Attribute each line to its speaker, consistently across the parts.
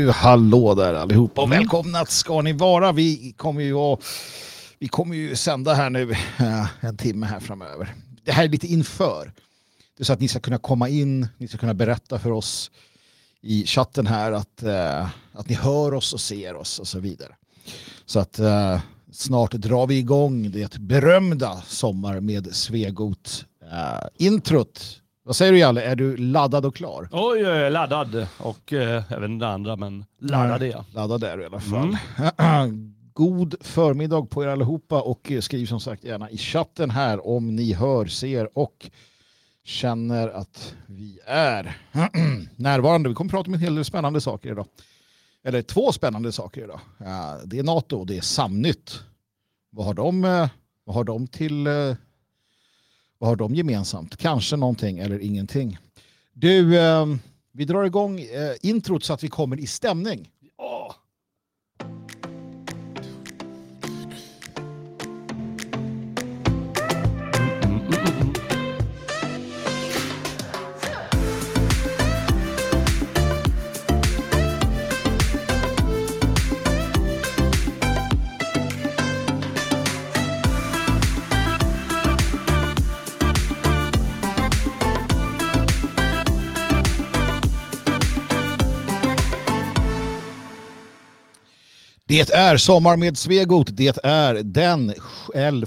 Speaker 1: nu, hallå där allihopa och välkomna ska ni vara. Vi kommer ju att, vi kommer ju sända här nu äh, en timme här framöver. Det här är lite inför. Det är så att ni ska kunna komma in, ni ska kunna berätta för oss i chatten här att, äh, att ni hör oss och ser oss och så vidare. Så att äh, snart drar vi igång det berömda Sommar med Svegot äh, introt vad säger du Jalle, är du laddad och klar?
Speaker 2: Oj, jag är laddad och eh, även det andra, men laddad är jag.
Speaker 1: Laddad är du i alla fall. Mm. God förmiddag på er allihopa och skriv som sagt gärna i chatten här om ni hör, ser och känner att vi är närvarande. Vi kommer att prata om en hel del spännande saker idag. Eller två spännande saker idag. Det är NATO och det är Samnytt. Vad har de, eh, vad har de till eh, vad har de gemensamt? Kanske någonting eller ingenting. Du, eh, vi drar igång eh, introt så att vi kommer i stämning. Det är Sommar med Svegot. Det är den 11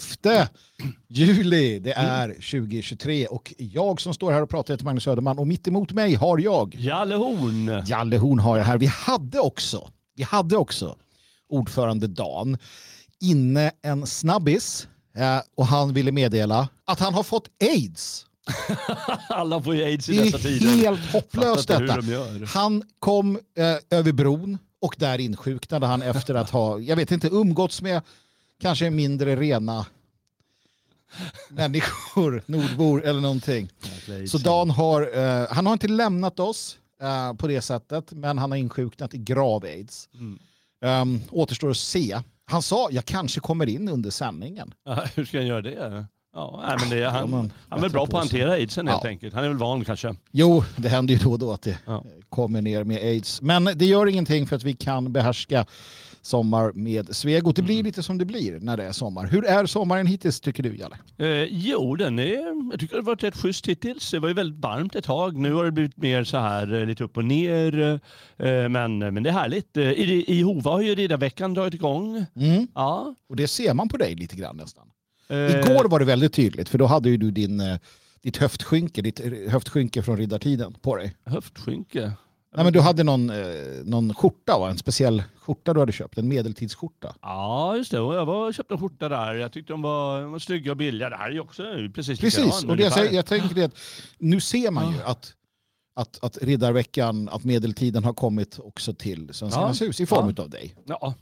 Speaker 1: juli. Det är 2023 och jag som står här och pratar heter Magnus Söderman och mitt emot mig har jag
Speaker 2: Jalle Horn.
Speaker 1: Jalle Horn har jag här. Vi hade också, vi hade också ordförande Dan inne en snabbis eh, och han ville meddela att han har fått aids.
Speaker 2: Alla får ju aids i dessa tider.
Speaker 1: Det är helt hopplöst detta. De han kom eh, över bron och där insjuknade han efter att ha, jag vet inte, umgåtts med kanske mindre rena människor, nordbor eller någonting. Så Dan har, uh, han har inte lämnat oss uh, på det sättet, men han har insjuknat i grav aids. Mm. Um, återstår att se. Han sa, jag kanske kommer in under sändningen.
Speaker 2: Hur ska han göra det? Ja, men det, han, ja, han är bra på att hantera aidsen helt ja. enkelt. Han är väl van kanske.
Speaker 1: Jo, det händer ju då och då att det ja. kommer ner med aids. Men det gör ingenting för att vi kan behärska sommar med Svegot. Det blir mm. lite som det blir när det är sommar. Hur är sommaren hittills tycker du Jalle?
Speaker 2: Eh, jo, den är, jag tycker det har varit rätt schysst hittills. Det var ju väldigt varmt ett tag. Nu har det blivit mer så här eh, lite upp och ner. Eh, men, men det är härligt. Eh, I, i Hova har ju riddarveckan dragit igång.
Speaker 1: Mm. Ja. Och det ser man på dig lite grann nästan. Eh. Igår var det väldigt tydligt för då hade ju du din, eh, ditt höftskynke, ditt höftskynke från riddartiden på dig.
Speaker 2: Höftskynke?
Speaker 1: Nej, men du hade någon, eh, någon skjorta, va? en speciell skjorta du hade köpt, en medeltidsskjorta.
Speaker 2: Ja, just det. Jag var, köpte en skjorta där. Jag tyckte de var, de var snygga och billiga. Det här är ju också precis
Speaker 1: Precis, och det, jag, jag tänker det att nu ser man ju att, att, att Riddarveckan, att medeltiden har kommit också till Svenskarnas ja. hus i form ja. av dig.
Speaker 2: Ja,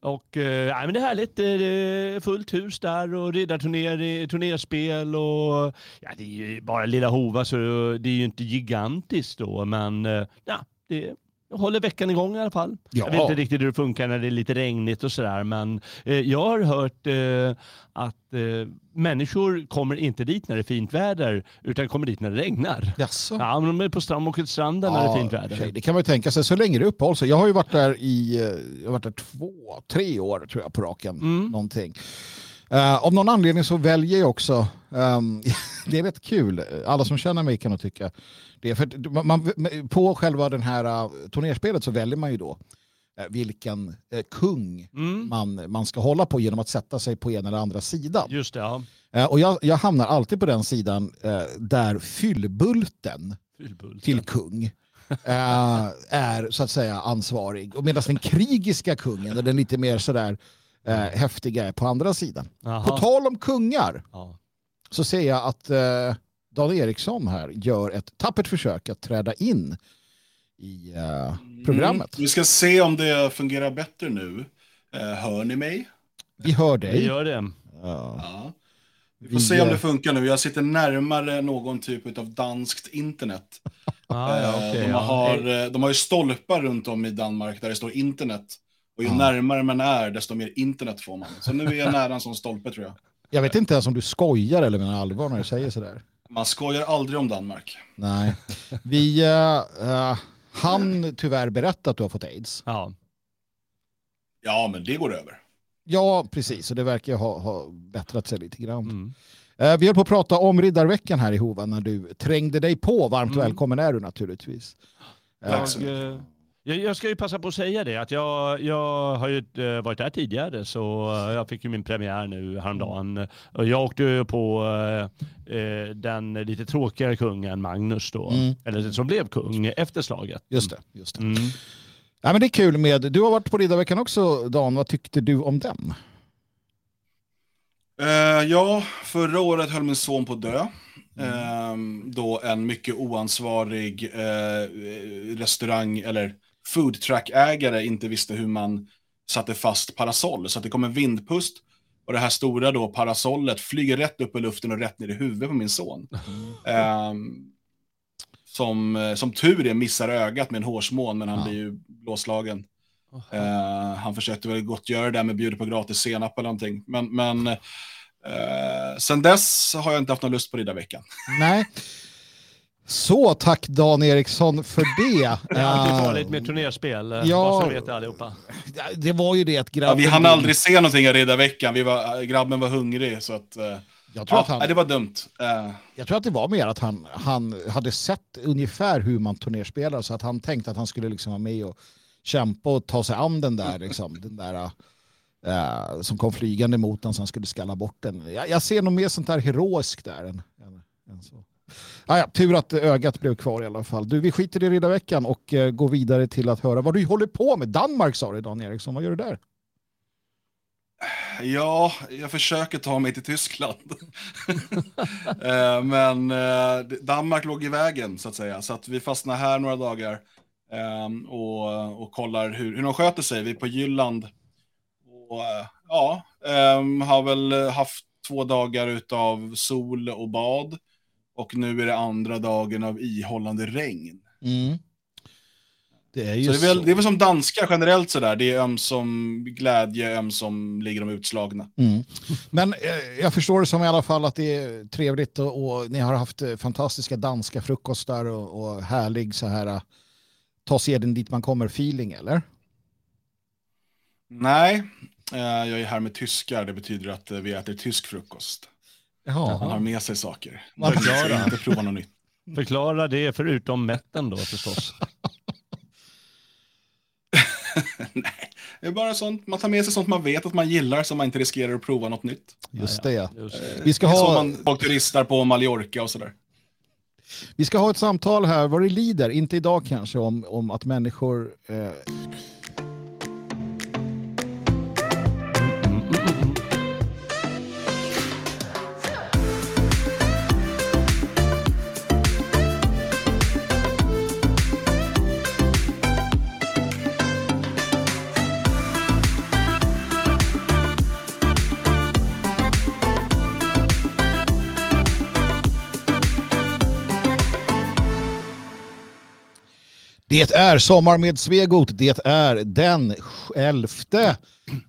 Speaker 2: och, eh, men det är härligt. Det är fullt hus där och riddarturnerspel och ja, det är ju bara lilla Hova så det är ju inte gigantiskt då men eh, ja, det håller veckan igång i alla fall. Ja. Jag vet inte riktigt hur det funkar när det är lite regnigt och sådär men eh, jag har hört eh, att eh, människor kommer inte dit när det är fint väder utan kommer dit när det regnar.
Speaker 1: Jaså?
Speaker 2: Ja, men de är på strand och stranden ja, när det är fint väder.
Speaker 1: Okay. Det kan man ju tänka sig så länge det uppehåller sig. Jag har ju varit där i eh, jag har varit där två, tre år tror jag på raken. Mm. Någonting. Uh, av någon anledning så väljer jag också, um, det är rätt kul, alla som känner mig kan nog tycka det. För man, på själva den här uh, turnerspelet så väljer man ju då uh, vilken uh, kung mm. man, man ska hålla på genom att sätta sig på ena eller andra sidan.
Speaker 2: Just det, ja.
Speaker 1: och jag, jag hamnar alltid på den sidan där fyllbulten, fyllbulten. till kung är så att säga ansvarig. Och medan den krigiska kungen, den lite mer sådär eh, häftiga är på andra sidan. Aha. På tal om kungar ja. Så ser jag att eh, Dan Eriksson här gör ett tappert försök att träda in i eh, programmet.
Speaker 3: Mm. Vi ska se om det fungerar bättre nu. Eh, hör ni mig?
Speaker 1: Vi hör dig.
Speaker 2: Vi gör det.
Speaker 3: Ja. ja. Vi får vi, se om det funkar nu. Jag sitter närmare någon typ av danskt internet. ah, ja, okay, de, har, ja. de har ju stolpar runt om i Danmark där det står internet. Och ju ja. närmare man är, desto mer internet får man. Så nu är jag nära en sån stolpe tror jag.
Speaker 1: Jag vet inte ens om du skojar eller menar allvar när du säger sådär.
Speaker 3: Man skojar aldrig om Danmark.
Speaker 1: Nej. Vi uh, uh, han tyvärr berättat att du har fått aids.
Speaker 2: Ja.
Speaker 3: Ja, men det går över.
Speaker 1: Ja, precis. Och det verkar ha, ha bättrat sig lite grann. Mm. Eh, vi höll på att prata om Riddarveckan här i Hova när du trängde dig på. Varmt mm. välkommen är du naturligtvis.
Speaker 2: Jag, eh, jag, jag, ska ju passa på att säga det att jag, jag har ju eh, varit där tidigare så jag fick ju min premiär nu häromdagen. Jag åkte på eh, den lite tråkigare kungen Magnus då, mm. eller som blev kung efter slaget.
Speaker 1: Just det. Just det. Mm. Ja, men det är kul med, du har varit på Riddarveckan också Dan, vad tyckte du om den?
Speaker 3: Uh, ja, förra året höll min son på att dö. Mm. Uh, då en mycket oansvarig uh, restaurang eller food truck-ägare inte visste hur man satte fast parasoll. Så att det kom en vindpust och det här stora då parasollet flyger rätt upp i luften och rätt ner i huvudet på min son. Mm. som, som tur är missar ögat med en hårsmån, men han ja. blir ju blåslagen. Uh, han försökte väl gott göra det där med bjuda på gratis senap eller någonting. Men, men uh, sen dess har jag inte haft någon lust på Riddarveckan.
Speaker 1: Nej. Så tack Dan Eriksson för det.
Speaker 2: Det är alltid farligt med turnerspel, ja, vet det allihopa.
Speaker 1: Det var ju det att
Speaker 3: grabben... Ja, vi hann aldrig se någonting av Riddarveckan, vi var, grabben var hungrig så att... Jag tror ja, att han, det var dumt. Uh.
Speaker 1: Jag tror att det var mer att han, han hade sett ungefär hur man turnerspelar så att han tänkte att han skulle liksom vara med och kämpa och ta sig an den där, liksom, den där uh, som kom flygande mot honom så han skulle skalla bort den. Jag, jag ser nog mer sånt här heroiskt där än, än, än så. Ah, ja, tur att ögat blev kvar i alla fall. Du, vi skiter i Riddarveckan och eh, går vidare till att höra vad du håller på med. Danmark sa du Dan Eriksson, vad gör du där?
Speaker 3: Ja, jag försöker ta mig till Tyskland. Eh, men eh, Danmark låg i vägen så att säga. Så att vi fastnar här några dagar ehm, och, och kollar hur, hur de sköter sig. Vi är på Jylland. Och, eh, ja, ehm, har väl haft två dagar av sol och bad. Och nu är det andra dagen av ihållande regn. Mm. Det är, så det, är väl, så. det är väl som danska generellt sådär. Det är öm som glädje, öm som ligger de utslagna.
Speaker 1: Mm. Men eh, jag förstår det som i alla fall att det är trevligt och, och ni har haft eh, fantastiska danska frukostar och, och härlig så här uh, ta seden dit man kommer feeling eller?
Speaker 3: Nej, eh, jag är här med tyskar. Det betyder att eh, vi äter tysk frukost. Jaha. Man har med sig saker. Man
Speaker 2: Förklara.
Speaker 3: inte prova något nytt.
Speaker 2: Förklara det förutom mätten då förstås.
Speaker 3: Nej, det är bara sånt. Man tar med sig sånt man vet att man gillar så man inte riskerar att prova något nytt.
Speaker 1: Just det, ja.
Speaker 3: Just det. Vi ska ha... Som man turistar på Mallorca och sådär.
Speaker 1: Vi ska ha ett samtal här vad det lider, inte idag kanske, om, om att människor eh Det är sommar med Svegot. Det är den 11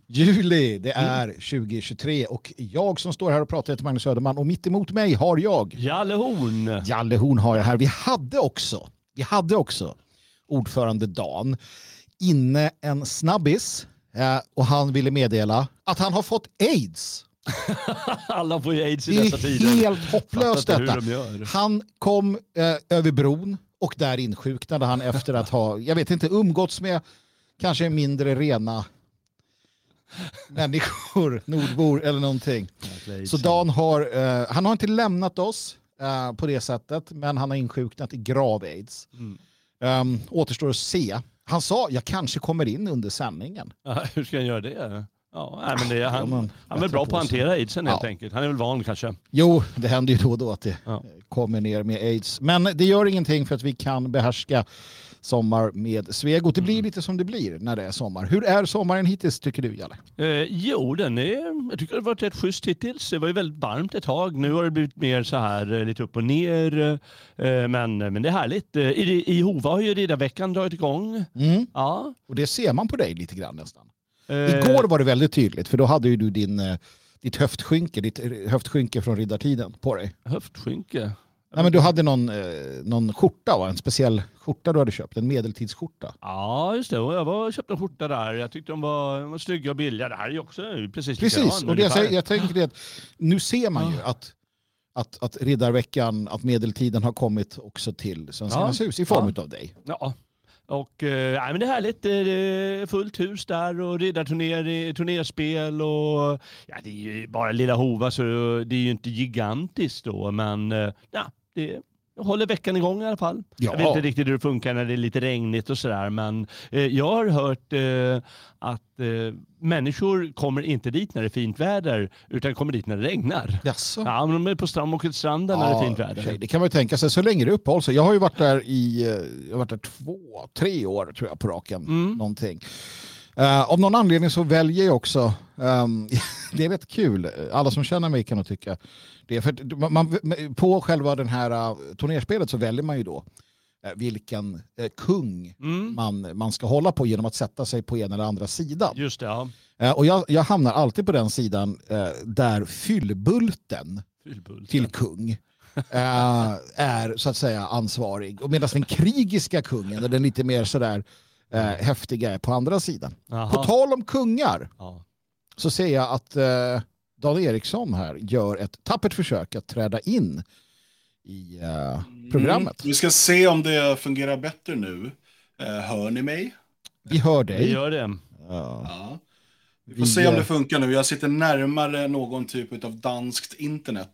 Speaker 1: juli. Det är 2023 och jag som står här och pratar heter Magnus Söderman och mitt emot mig har jag
Speaker 2: Jalle Horn.
Speaker 1: Jalle Horn har jag här. Vi hade också, vi hade också ordförande Dan inne en snabbis eh, och han ville meddela att han har fått aids.
Speaker 2: Alla får ju aids i dessa tider.
Speaker 1: Det är helt hopplöst detta. De han kom eh, över bron och där insjuknade han efter att ha, jag vet inte, umgåtts med kanske mindre rena människor, nordbor eller någonting. Så Dan har, uh, han har inte lämnat oss uh, på det sättet, men han har insjuknat i grav aids. Mm. Um, återstår att se. Han sa, jag kanske kommer in under sändningen.
Speaker 2: Ja, hur ska han göra det? Ja, men det, han, ja, han är bra på att hantera aidsen helt ja. enkelt. Han är väl van kanske.
Speaker 1: Jo, det händer ju då och då att det ja. kommer ner med aids. Men det gör ingenting för att vi kan behärska sommar med Svegot. Det blir mm. lite som det blir när det är sommar. Hur är sommaren hittills tycker du Jalle?
Speaker 2: Eh, jo, den är, jag tycker det har varit rätt schysst hittills. Det var ju väldigt varmt ett tag. Nu har det blivit mer så här eh, lite upp och ner. Eh, men, men det är härligt. Eh, I, i Hova har ju Riddarveckan dragit igång.
Speaker 1: Mm. Ja. Och det ser man på dig lite grann nästan. Eh, Igår var det väldigt tydligt för då hade ju du din, eh, ditt höftskynke, ditt höftskynke från riddartiden på dig.
Speaker 2: Höftskynke?
Speaker 1: Nej, men du hade någon, eh, någon skjorta, va? en speciell skjorta du hade köpt, en medeltidsskjorta.
Speaker 2: Ja, just det. Jag var, köpte en skjorta där. Jag tyckte de var, de var snygga och billiga. Det här är också precis
Speaker 1: Precis, och det jag, jag tänker det att nu ser man ju att att, att Riddarveckan, att medeltiden har kommit också till Svenskarnas ja. hus i form ja. av dig.
Speaker 2: Ja, och äh, men det är härligt. Det är fullt hus där och riddarturnerspel och ja, det är ju bara lilla Hova så det är ju inte gigantiskt då men äh, ja, det håller veckan igång i alla fall. Ja. Jag vet inte riktigt hur det funkar när det är lite regnigt och sådär men eh, jag har hört eh, att eh, människor kommer inte dit när det är fint väder utan kommer dit när det regnar.
Speaker 1: Jaså?
Speaker 2: Ja, men de är på strand och åker till stranden ja, när det är fint väder.
Speaker 1: Okay. Det kan man ju tänka sig så länge det uppehåller sig. Jag har ju varit där i eh, jag har varit där två, tre år tror jag på raken. Mm. Någonting. Uh, av någon anledning så väljer jag också, um, det är rätt kul, alla som känner mig kan nog tycka det. För man, på själva den här uh, turnerspelet så väljer man ju då uh, vilken uh, kung mm. man, man ska hålla på genom att sätta sig på ena eller andra sidan.
Speaker 2: Just det, ja.
Speaker 1: och jag, jag hamnar alltid på den sidan där fyllbulten, fyllbulten. till kung är så att säga ansvarig. Och medan den krigiska kungen, den lite mer sådär eh, häftiga är på andra sidan. Aha. På tal om kungar ja. Så ser jag att eh, Dan Eriksson här gör ett tappert försök att träda in i eh, programmet.
Speaker 3: Mm. Vi ska se om det fungerar bättre nu. Eh, hör ni mig?
Speaker 1: Vi hör dig.
Speaker 2: Vi gör det.
Speaker 3: Ja. ja. Vi får vi, se om det funkar nu. Jag sitter närmare någon typ av danskt internet.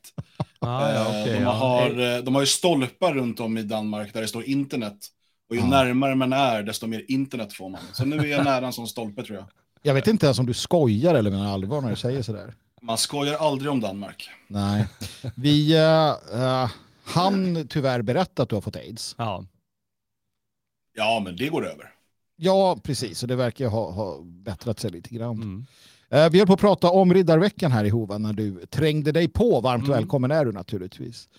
Speaker 3: Ah, ja, okay, de, har, ja. Eh, de har ju stolpar runt om i Danmark där det står internet. Och ju ja. närmare man är, desto mer internet får man. Så nu är jag nära en sån stolpe tror jag.
Speaker 1: Jag vet inte ens om du skojar eller menar allvar när du säger sådär.
Speaker 3: Man skojar aldrig om Danmark.
Speaker 1: Nej. Vi uh, han tyvärr berätta att du har fått aids.
Speaker 2: Ja.
Speaker 3: Ja, men det går över.
Speaker 1: Ja, precis. Och det verkar ha, ha bättrat sig lite grann. Mm. Uh, vi höll på att prata om Riddarveckan här i Hova när du trängde dig på. Varmt mm. välkommen är du naturligtvis.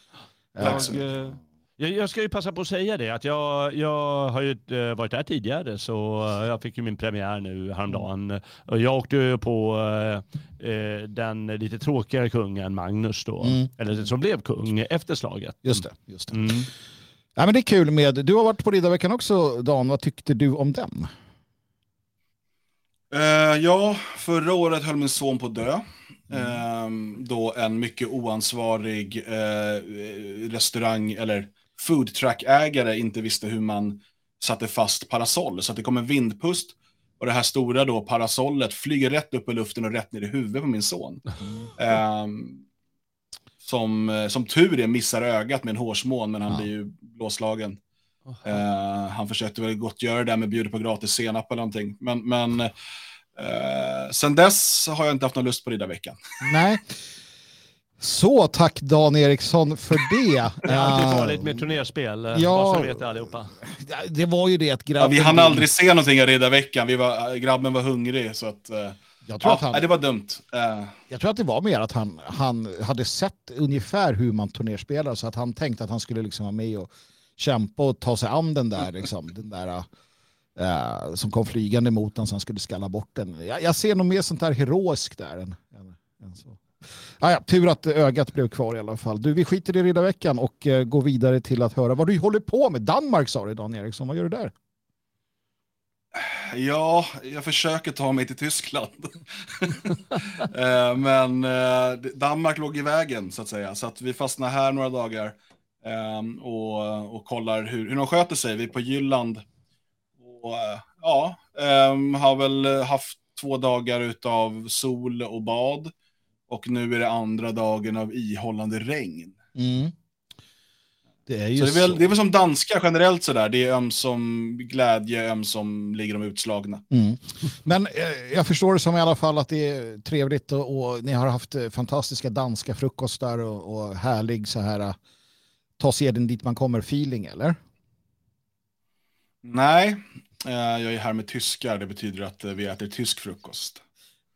Speaker 2: Tack så mycket. Jag, jag, ska ju passa på att säga det, att jag, jag har ju eh, varit där tidigare så eh, jag fick ju min premiär nu häromdagen. Och jag åkte på eh, eh, den lite tråkigare kungen Magnus då, mm. eller som blev kung efter slaget.
Speaker 1: Just det. Just det. Mm. Ja, men det är kul med, du har varit på Riddarveckan också Dan, vad tyckte du om den?
Speaker 3: Uh, ja, förra året höll min son på att dö. Mm. Uh, då en mycket oansvarig uh, restaurang, eller foodtruck-ägare inte visste hur man satte fast parasoll. Så att det kom en vindpust och det här stora då parasollet flyger rätt upp i luften och rätt ner i huvudet på min son. Um, som, som tur är missar ögat med en hårsmån, men han ja. blir ju blåslagen. Uh, han försökte väl gottgöra det där med bjuda på gratis senap eller någonting. Men, men uh, sen dess har jag inte haft någon lust på Riddarveckan.
Speaker 1: Nej. Så tack Dan Eriksson för det.
Speaker 2: Det är alltid farligt med turnerspel, eh, ja, bara så vet allihopa.
Speaker 1: Det var ju det att
Speaker 3: grabben... Ja, vi hann aldrig se någonting av Riddarveckan, vi var, grabben var hungrig så att... Eh, jag tror ja, att han, det var dumt. Uh.
Speaker 1: Jag tror att det var mer att han, han hade sett ungefär hur man turnerspelar så att han tänkte att han skulle liksom vara med och kämpa och ta sig an den där, liksom, den där uh, som kom flygande mot honom så han skulle skalla bort den. Jag, jag ser nog mer sånt där heroiskt där än, än, än så. Ah, ja, tur att ögat blev kvar i alla fall. Du, vi skiter i Riddarveckan och eh, går vidare till att höra vad du håller på med. Danmark sa du, Dan Eriksson. Vad gör du där?
Speaker 3: Ja, jag försöker ta mig till Tyskland. eh, men eh, Danmark låg i vägen, så att säga. Så att vi fastnar här några dagar ehm, och, och kollar hur, hur de sköter sig. Vi är på Jylland. Och, eh, ja, ehm, har väl haft två dagar av sol och bad. Och nu är det andra dagen av ihållande regn.
Speaker 1: Mm.
Speaker 3: Det är ju så det, är väl, så. det är väl som danskar generellt sådär. Det är öm som glädje, öm som ligger de utslagna.
Speaker 1: Mm. Men eh, jag förstår det som i alla fall att det är trevligt och, och ni har haft eh, fantastiska danska frukostar och, och härlig så här uh, ta seden dit man kommer feeling eller?
Speaker 3: Nej, eh, jag är här med tyskar. Det betyder att eh, vi äter tysk frukost.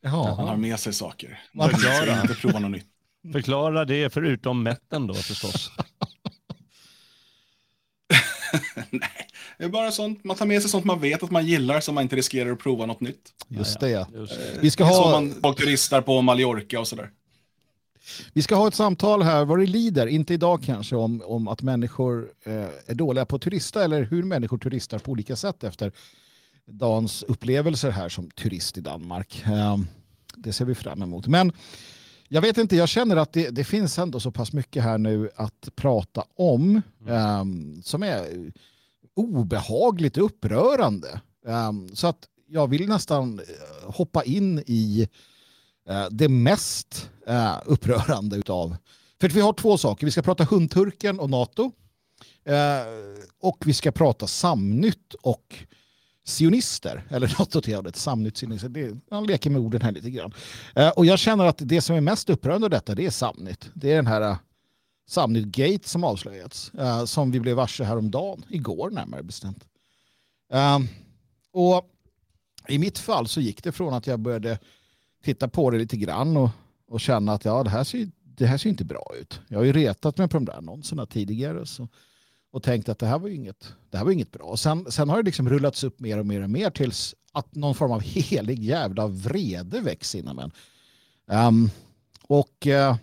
Speaker 3: Jaha. Han har med sig saker. Förklara. inte prova något nytt.
Speaker 2: Förklara det förutom mätten då förstås.
Speaker 3: Nej, det är bara sånt. Man tar med sig sånt man vet att man gillar så man inte riskerar att prova något nytt.
Speaker 1: Just det, ja.
Speaker 3: Just det. Vi ska ha... Så man folk turistar på Mallorca och sådär.
Speaker 1: Vi ska ha ett samtal här vad det lider, inte idag kanske, om, om att människor eh, är dåliga på att turista eller hur människor turistar på olika sätt efter Dans upplevelser här som turist i Danmark. Eh, det ser vi fram emot. Men jag vet inte, jag känner att det, det, finns ändå så pass mycket här nu att prata om eh, som är obehagligt upprörande. Um, så att jag vill nästan eh, hoppa in i uh, det mest uh, upprörande utav. För vi har två saker. Vi ska prata hundturken och NATO. Och vi ska prata Samnytt och sionister. Eller något åt det hållet. Samnytt, sionister. Det, han leker med orden här lite grann. Eh, och jag känner att det som är mest upprörande av detta det är Samnytt. Det är den här eh, Samnytt Gate som avslöjats. Eh, som vi blev varse häromdagen. Igår närmare bestämt. Eh, och i mitt fall så gick det från att jag började titta på det lite grann och, och känna att ja, det, här ser, det här ser inte bra ut. Jag har ju retat mig på de där annonserna tidigare så, och tänkt att det här var inget, det här var inget bra. sen, sen har det liksom rullats upp mer och mer och mer tills att någon form av helig jävla vrede väcks inom en. Um, ehm, och uh,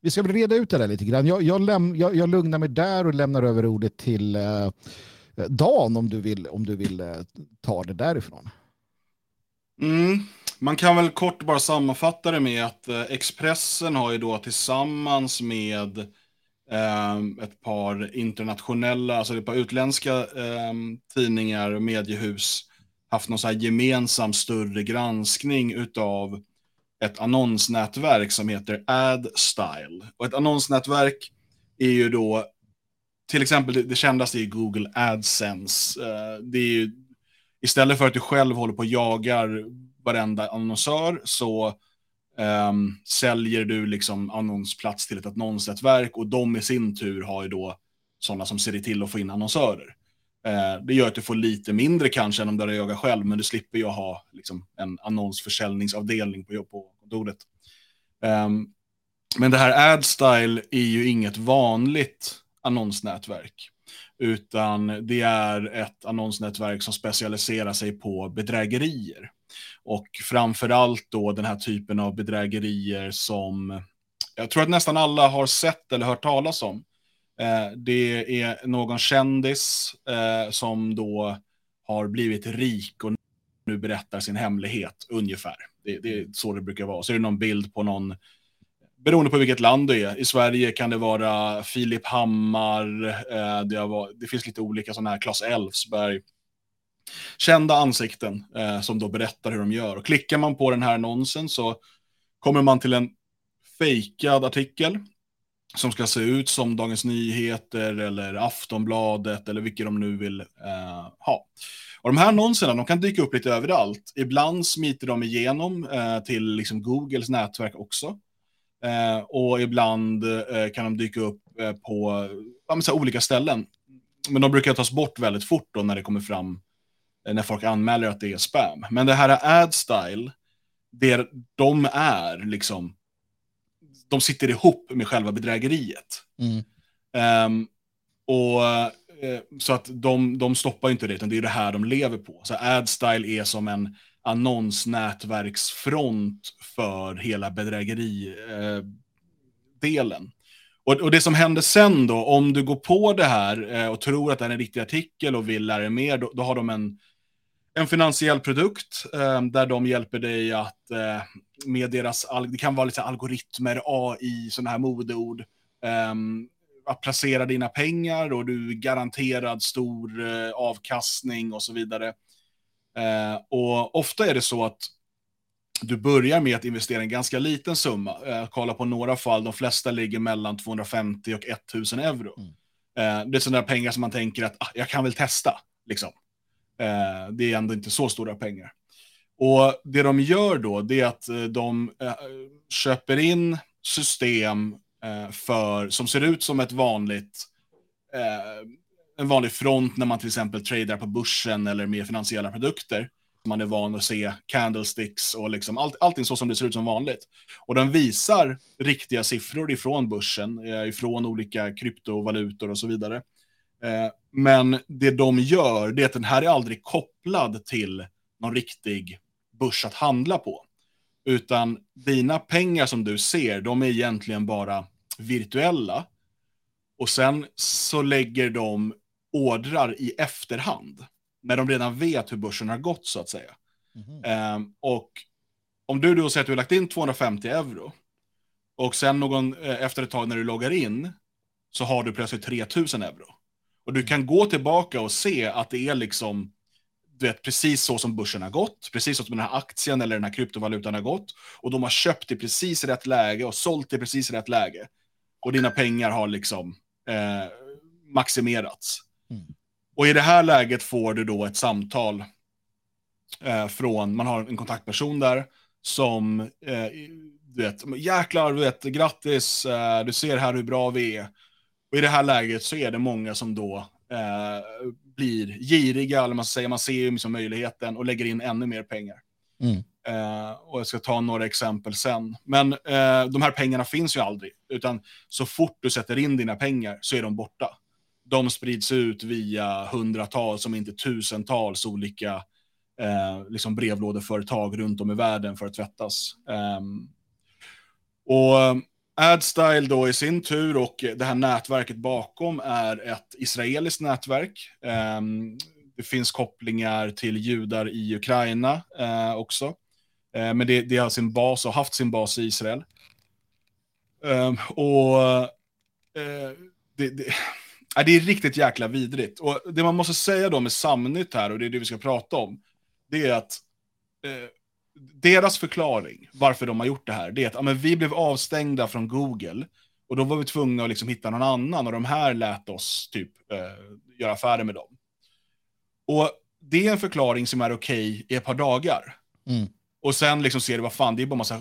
Speaker 1: vi ska väl reda ut det där lite grann. Jag, jag, läm, jag, jag lugnar mig där och lämnar över ordet till uh, Dan om du vill, om du vill uh, ta det därifrån.
Speaker 3: Mm. Man kan väl kort bara sammanfatta det med att Expressen har ju då tillsammans med eh, ett par internationella, alltså ett par utländska eh, tidningar och mediehus haft någon så här gemensam större granskning utav ett annonsnätverk som heter AdStyle. Och ett annonsnätverk är ju då, till exempel det, det kändaste är Google AdSense. Eh, det är ju istället för att du själv håller på och jagar varenda annonsör så um, säljer du liksom annonsplats till ett annonsnätverk och de i sin tur har ju då sådana som ser till att få in annonsörer. Uh, det gör att du får lite mindre kanske än om du hade jagat själv, men du slipper ju ha liksom, en annonsförsäljningsavdelning på, på kontoret. Um, men det här AdStyle är ju inget vanligt annonsnätverk utan det är ett annonsnätverk som specialiserar sig på bedrägerier. Och framförallt då den här typen av bedrägerier som jag tror att nästan alla har sett eller hört talas om. Eh, det är någon kändis eh, som då har blivit rik och nu berättar sin hemlighet ungefär. Det, det, är så det brukar vara. Så är det någon bild på någon beroende på vilket land du är. I Sverige kan det vara Filip Hammar, eh, det, var, det, finns lite olika sådana här, Claes Elfsberg. Kända ansikten eh, som då berättar hur de gör. Och klickar man på den här annonsen så kommer man till en fejkad artikel som ska se ut som Dagens Nyheter eller Aftonbladet eller vilka de nu vill eh, ha. Och de här annonserna de kan dyka upp lite överallt. Ibland smiter de igenom eh, till liksom Googles nätverk också. Eh, och ibland eh, kan de dyka upp eh, på ja, så olika ställen. Men de brukar tas bort väldigt fort då när det kommer fram, när folk anmäler att det är spam. Men det här är AdStyle, det de är liksom, de sitter ihop med själva bedrägeriet. Mm. Um, och eh, så att de, de stoppar inte det, utan det är det här de lever på. Så AdStyle är som en annonsnätverksfront för hela bedrägeridelen. Eh, och, och det som händer sen då, om du går på det här eh, och tror att det är en riktig artikel och vill lära dig mer, då, då har de en, en finansiell produkt eh, där de hjälper dig att eh, med deras, det kan vara lite algoritmer, AI, sådana här modeord, eh, att placera dina pengar och du är garanterad stor eh, avkastning och så vidare. Eh, och ofta är det så att du börjar med att investera en ganska liten summa. Eh, kolla på några fall, de flesta ligger mellan 250 och 1000 euro. Mm. Eh, det är sådana pengar som man tänker att ah, jag kan väl testa. Liksom. Eh, det är ändå inte så stora pengar. Och det de gör då, det är att de köper in system för, som ser ut som ett vanligt en vanlig front när man till exempel tradar på börsen eller med finansiella produkter. Man är van att se candlesticks och liksom all, allting så som det ser ut som vanligt. Och den visar riktiga siffror ifrån börsen, eh, ifrån olika kryptovalutor och så vidare. Eh, men det de gör, det är att den här är aldrig kopplad till någon riktig börs att handla på. Utan dina pengar som du ser, de är egentligen bara virtuella. Och sen så lägger de ordrar i efterhand. När de redan vet hur börsen har gått så att säga. Mm. Um, och om du då säger att du har lagt in 250 euro. Och sen någon, eh, efter ett tag när du loggar in så har du plötsligt 3000 euro. Och du kan gå tillbaka och se att det är liksom du vet, precis så som börsen har gått, precis så som den här aktien eller den här kryptovalutan har gått. Och de har köpt i precis rätt läge och sålt i precis rätt läge. Och dina pengar har liksom eh, maximerats. Mm. Och i det här läget får du då ett samtal eh, från, man har en kontaktperson där som, eh, du vet, jäklar, du vet, grattis, eh, du ser här hur bra vi är. Och i det här läget så är det många som då eh, blir giriga, eller man säger, man ser ju liksom möjligheten och lägger in ännu mer pengar. Mm. Uh, och jag ska ta några exempel sen. Men uh, de här pengarna finns ju aldrig, utan så fort du sätter in dina pengar så är de borta. De sprids ut via hundratals, om inte tusentals olika eh, liksom brevlådeföretag runt om i världen för att tvättas. Um, och eh, Adstyle då i sin tur och det här nätverket bakom är ett israeliskt nätverk. Um, det finns kopplingar till judar i Ukraina eh, också. Eh, men det, det, har sin bas och haft sin bas i Israel. Um, och eh, det, det, det, är riktigt jäkla vidrigt. Och det man måste säga då med Samnytt här, och det är det vi ska prata om, det är att deras förklaring varför de har gjort det här, det är att ja, men vi blev avstängda från Google och då var vi tvungna att liksom hitta någon annan och de här lät oss typ eh, göra affärer med dem. Och det är en förklaring som är okej okay i ett par dagar. Mm. Och sen liksom ser du vad fan, det är bara massa,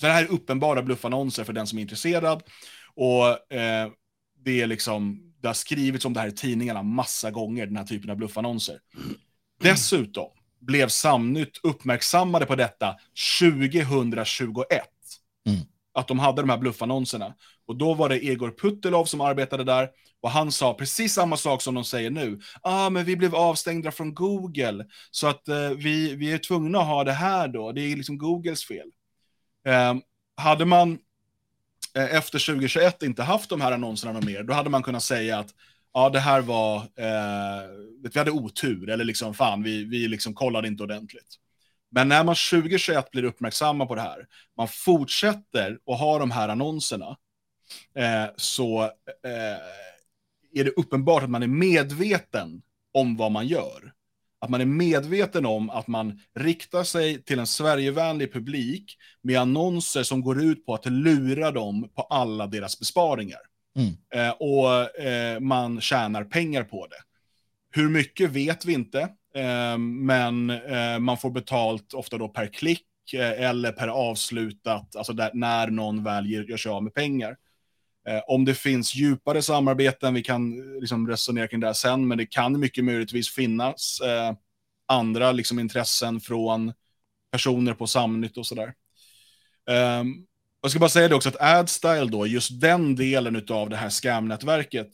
Speaker 3: det här är uppenbara bluffannonser för den som är intresserad. Och eh, det är liksom, det har skrivits om det här i tidningarna massa gånger, den här typen av bluffannonser. Mm. Dessutom, blev Samnytt uppmärksammade på detta 2021. Mm. Att de hade de här bluffannonserna. Och då var det Egor Puttilov som arbetade där och han sa precis samma sak som de säger nu. ah, men vi blev avstängda från Google så att eh, vi, vi är tvungna att ha det här då. Det är liksom Googles fel. Eh, hade man Eh, efter 2021 inte haft de här annonserna mer, då hade man kunnat säga att ja, det här var, eh, vi hade otur, eller liksom fan, vi, vi liksom kollade inte ordentligt. Men när man 2021 blir uppmärksamma på det här, man fortsätter att ha de här annonserna, eh, så eh, är det uppenbart att man är medveten om vad man gör. Att man är medveten om att man riktar sig till en Sverigevänlig publik med annonser som går ut på att lura dem på alla deras besparingar. Mm. Eh, och eh, man tjänar pengar på det. Hur mycket vet vi inte, eh, men eh, man får betalt ofta då per klick eh, eller per avslutat, alltså där, när någon väl gör sig av med pengar. Eh, om det finns djupare samarbeten, vi kan eh, liksom resonera kring det här sen, men det kan mycket möjligtvis finnas eh, andra liksom, intressen från personer på Samnytt och sådär. Um, jag ska bara säga det också att Adstyle då, just den delen av det här scam-nätverket,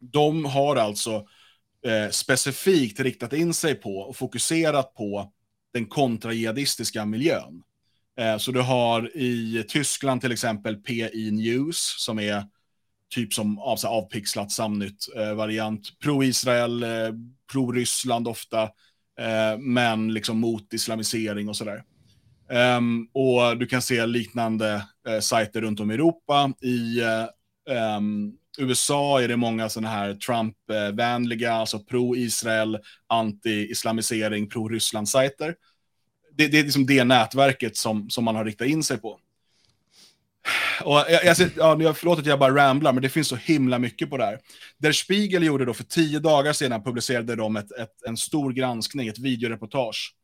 Speaker 3: de har alltså eh, specifikt riktat in sig på och fokuserat på den kontrajihadistiska miljön. Eh, så du har i Tyskland till exempel PI News som är typ som av, så avpixlat samnytt eh, variant. Pro-Israel, eh, pro-Ryssland ofta, eh, men liksom mot islamisering och sådär. Um, och du kan se liknande eh, sajter runt om i Europa. I um, USA är det många sådana här Trump-vänliga, alltså pro-Israel, anti-islamisering, pro-Ryssland-sajter. Det, det, är liksom det nätverket som, som man har riktat in sig på. Och jag, jag, ja, förlåt att jag bara ramblar, men det finns så himla mycket på det här. Der Spiegel gjorde då för tio dagar sedan, publicerade de ett, ett, en stor granskning, ett videoreportage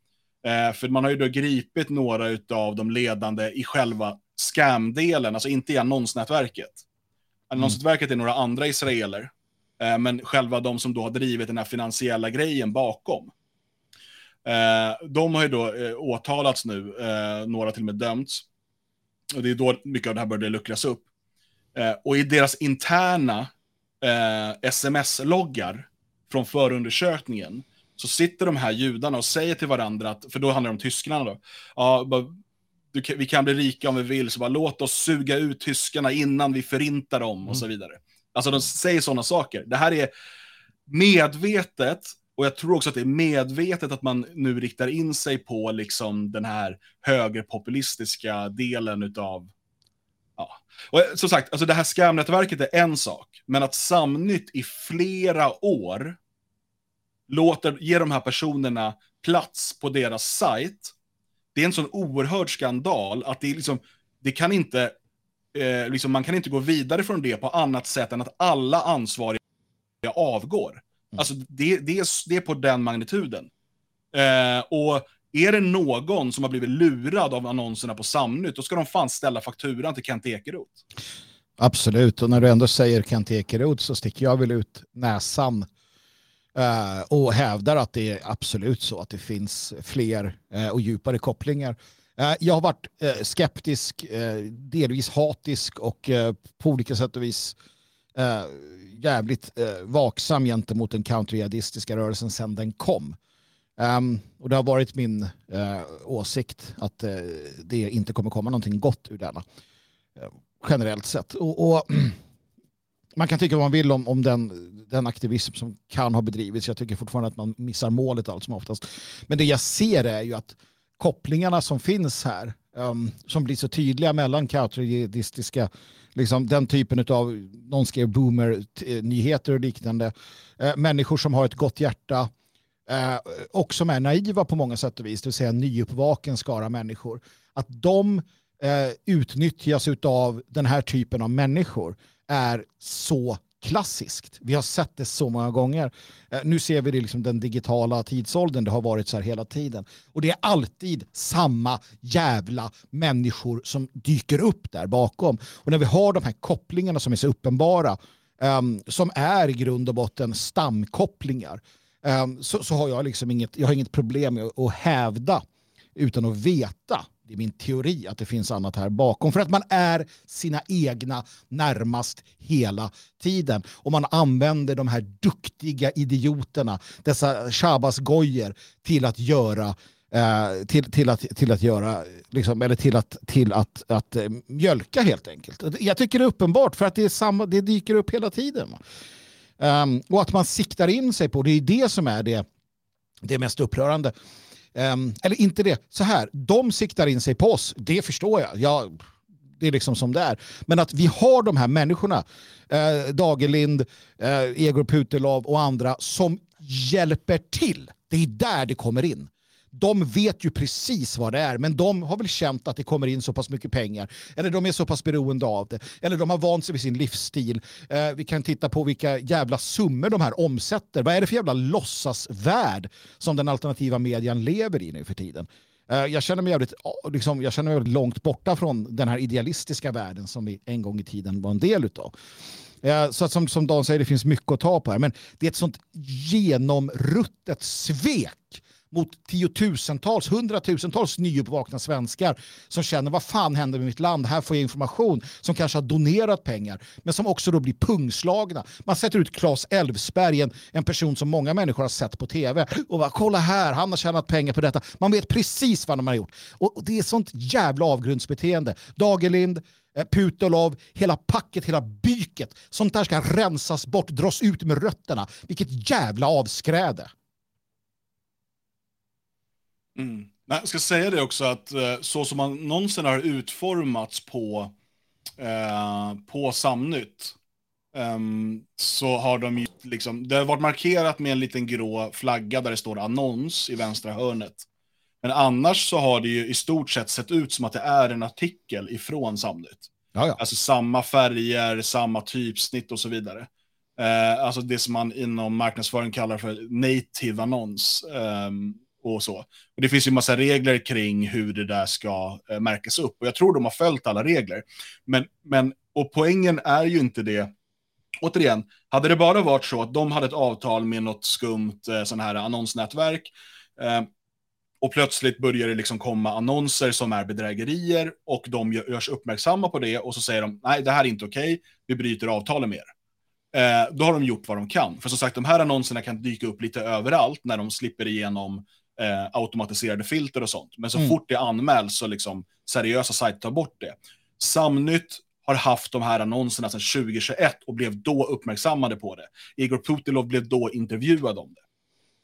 Speaker 3: Eh, för man har ju då gripit några av de ledande i själva scam-delen, alltså inte i annonsnätverket. Annonsnätverket är några andra israeler, eh, men själva de som då har drivit den här finansiella grejen bakom. Eh, de har ju då eh, åtalats nu, eh, några till och med dömts. Och det är då mycket av det här började luckras upp. Eh, och i deras interna sms-loggar från förundersökningen så sitter de här judarna och säger till varandra, att, för då handlar det om tyskarna då, ja, kan, vi kan bli rika om vi vill, så bara låt oss suga ut tyskarna innan vi förintar dem mm. och så vidare. Alltså de säger sådana saker. Det här är medvetet, och jag tror också att det är medvetet att man nu riktar in sig på liksom den här högerpopulistiska delen utav Ja. Och som sagt, alltså det här skamnätverket är en sak, men att Samnytt i flera år låter, ge de här personerna plats på deras sajt, det är en sån oerhörd skandal att det, liksom, det kan inte, eh, liksom, man kan inte gå vidare från det på annat sätt än att alla ansvariga avgår. Mm. Alltså det, det, är, det är på den magnituden. Eh, och är det någon som har blivit lurad av annonserna på Samnytt, då ska de fan ställa fakturan till Kent Ekeroth.
Speaker 1: Absolut, och när du ändå säger Kent Ekeroth så sticker jag väl ut näsan eh, och hävdar att det är absolut så att det finns fler eh, och djupare kopplingar. Eh, jag har varit eh, skeptisk, eh, delvis hatisk och på olika sätt och vis Eh, jävligt eh, vaksam gentemot den counterjihadistiska rörelsen sedan den kom. Um, och det har varit min eh, åsikt att eh, det inte kommer komma någonting gott ur denna. Generellt sett. Och, och man kan tycka vad man vill om, om den, den aktivism som kan ha bedrivits. Jag tycker fortfarande att man missar målet allt som oftast. Men det jag ser är ju att kopplingarna som finns här, um, som blir så tydliga mellan kautradistiska, liksom den typen av, någon skrev boomer-nyheter eh, och liknande, eh, människor som har ett gott hjärta, eh, och som är naiva på många sätt och vis, det vill säga nyuppvaken skara människor, att de eh, utnyttjas av den här typen av människor är så klassiskt. Vi har sett det så många gånger. Eh, nu ser vi det liksom den digitala tidsåldern, det har varit så här hela tiden. Och det är alltid samma jävla människor som dyker upp där bakom. Och när vi har de här kopplingarna som är så uppenbara, um, som är i grund och botten stamkopplingar, um, så, så, har jag liksom inget, jag har inget problem med att hävda utan att veta det är min teori att det finns annat här bakom. För att man är sina egna närmast hela tiden. Och man använder de här duktiga idioterna, dessa shabbas-gojer, till att göra eh, till, till, att, till att göra, liksom, eller till att, till att, att eh, mjölka helt enkelt. Jag tycker det är uppenbart för att det, är samma, det dyker upp hela tiden. Um, och att man siktar in sig på, det är det som är det, det mest upprörande. Um, eller inte det, så här, de siktar in sig på oss, det förstår jag. jag det är liksom som det är. Men att vi har de här människorna, eh, Dagerlind, eh, Egor Putelov och andra som hjälper till. Det är där det kommer in de vet ju precis vad det är, men de har väl känt att det kommer in så pass mycket pengar. Eller de är så pass beroende av det. Eller de har vant sig vid sin livsstil. Eh, vi kan titta på vilka jävla summor de här omsätter. Vad är det för jävla låtsasvärld som den alternativa median lever i nu för tiden? Eh, jag, känner mig jävligt, liksom, jag känner mig väldigt långt borta från den här idealistiska världen som vi en gång i tiden var en del av. Eh, så att som, som Dan säger, det finns mycket att ta på här. Men det är ett sånt genomruttet svek mot tiotusentals, hundratusentals nyuppvakna svenskar som känner vad fan händer med mitt land? Här får jag information som kanske har donerat pengar men som också då blir pungslagna. Man sätter ut Claes Elfsberg, en, en person som många människor har sett på tv och bara kolla här, han har tjänat pengar på detta. Man vet precis vad de har gjort och, och det är sånt jävla avgrundsbeteende. Dagerlind, eh, Putolov, hela packet, hela byket. Sånt där ska rensas bort, dras ut med rötterna. Vilket jävla avskräde.
Speaker 3: Mm. Nej, jag ska säga det också att eh, så som annonsen har utformats på, eh, på Samnytt eh, så har de ju liksom, det har varit markerat med en liten grå flagga där det står annons i vänstra hörnet. Men annars så har det ju i stort sett sett ut som att det är en artikel ifrån Samnytt.
Speaker 1: Jaja.
Speaker 3: Alltså samma färger, samma typsnitt och så vidare. Eh, alltså det som man inom marknadsföring kallar för native annons. Um, och så. Och det finns ju massa regler kring hur det där ska eh, märkas upp. Och jag tror de har följt alla regler. Men, men, och poängen är ju inte det. Återigen, hade det bara varit så att de hade ett avtal med något skumt eh, sån här annonsnätverk eh, och plötsligt börjar det liksom komma annonser som är bedrägerier och de görs uppmärksamma på det och så säger de nej, det här är inte okej, vi bryter avtalet med er. Eh, då har de gjort vad de kan. För som sagt, de här annonserna kan dyka upp lite överallt när de slipper igenom eh, automatiserade filter och sånt. Men så mm. fort det anmäls så liksom seriösa sajter tar bort det. Samnytt har haft de här annonserna sedan 2021 och blev då uppmärksammade på det. Igor Putilov blev då intervjuad om det.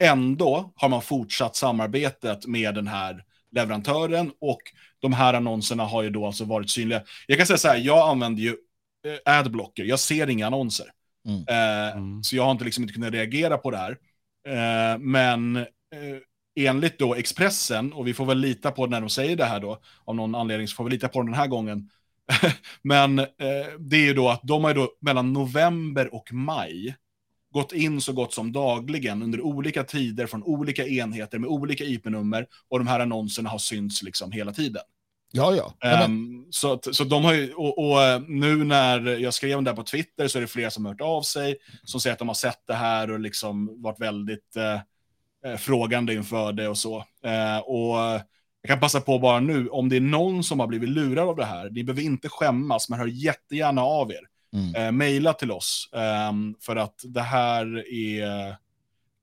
Speaker 3: Ändå har man fortsatt samarbetet med den här leverantören och de här annonserna har ju då alltså varit synliga. Jag kan säga så här, jag använder ju eh, adblocker, jag ser inga annonser. Mm. Eh, mm. Så jag har inte, liksom inte kunnat reagera på det här. Eh, men eh, enligt då Expressen, och vi får väl lita på när de säger det här då, av någon anledning så får vi lita på den här gången. men eh, det är ju då att de har ju då mellan november och maj gått in så gott som dagligen under olika tider från olika enheter med olika IP-nummer och de här annonserna har synts liksom hela tiden.
Speaker 1: Ja, ja. Um,
Speaker 3: så, så de har ju, och, och, eh, nu när jag skrev om det här på Twitter så är det flera som har hört av sig, som säger att de har sett det här och liksom varit väldigt eh, eh frågande inför det och så. Uh, och jag kan passa på bara nu, om det är någon som har blivit lurad av det här, ni behöver inte skämmas, men hör jättegärna av er. Mm. Eh, maila till oss, eh, för att det här är,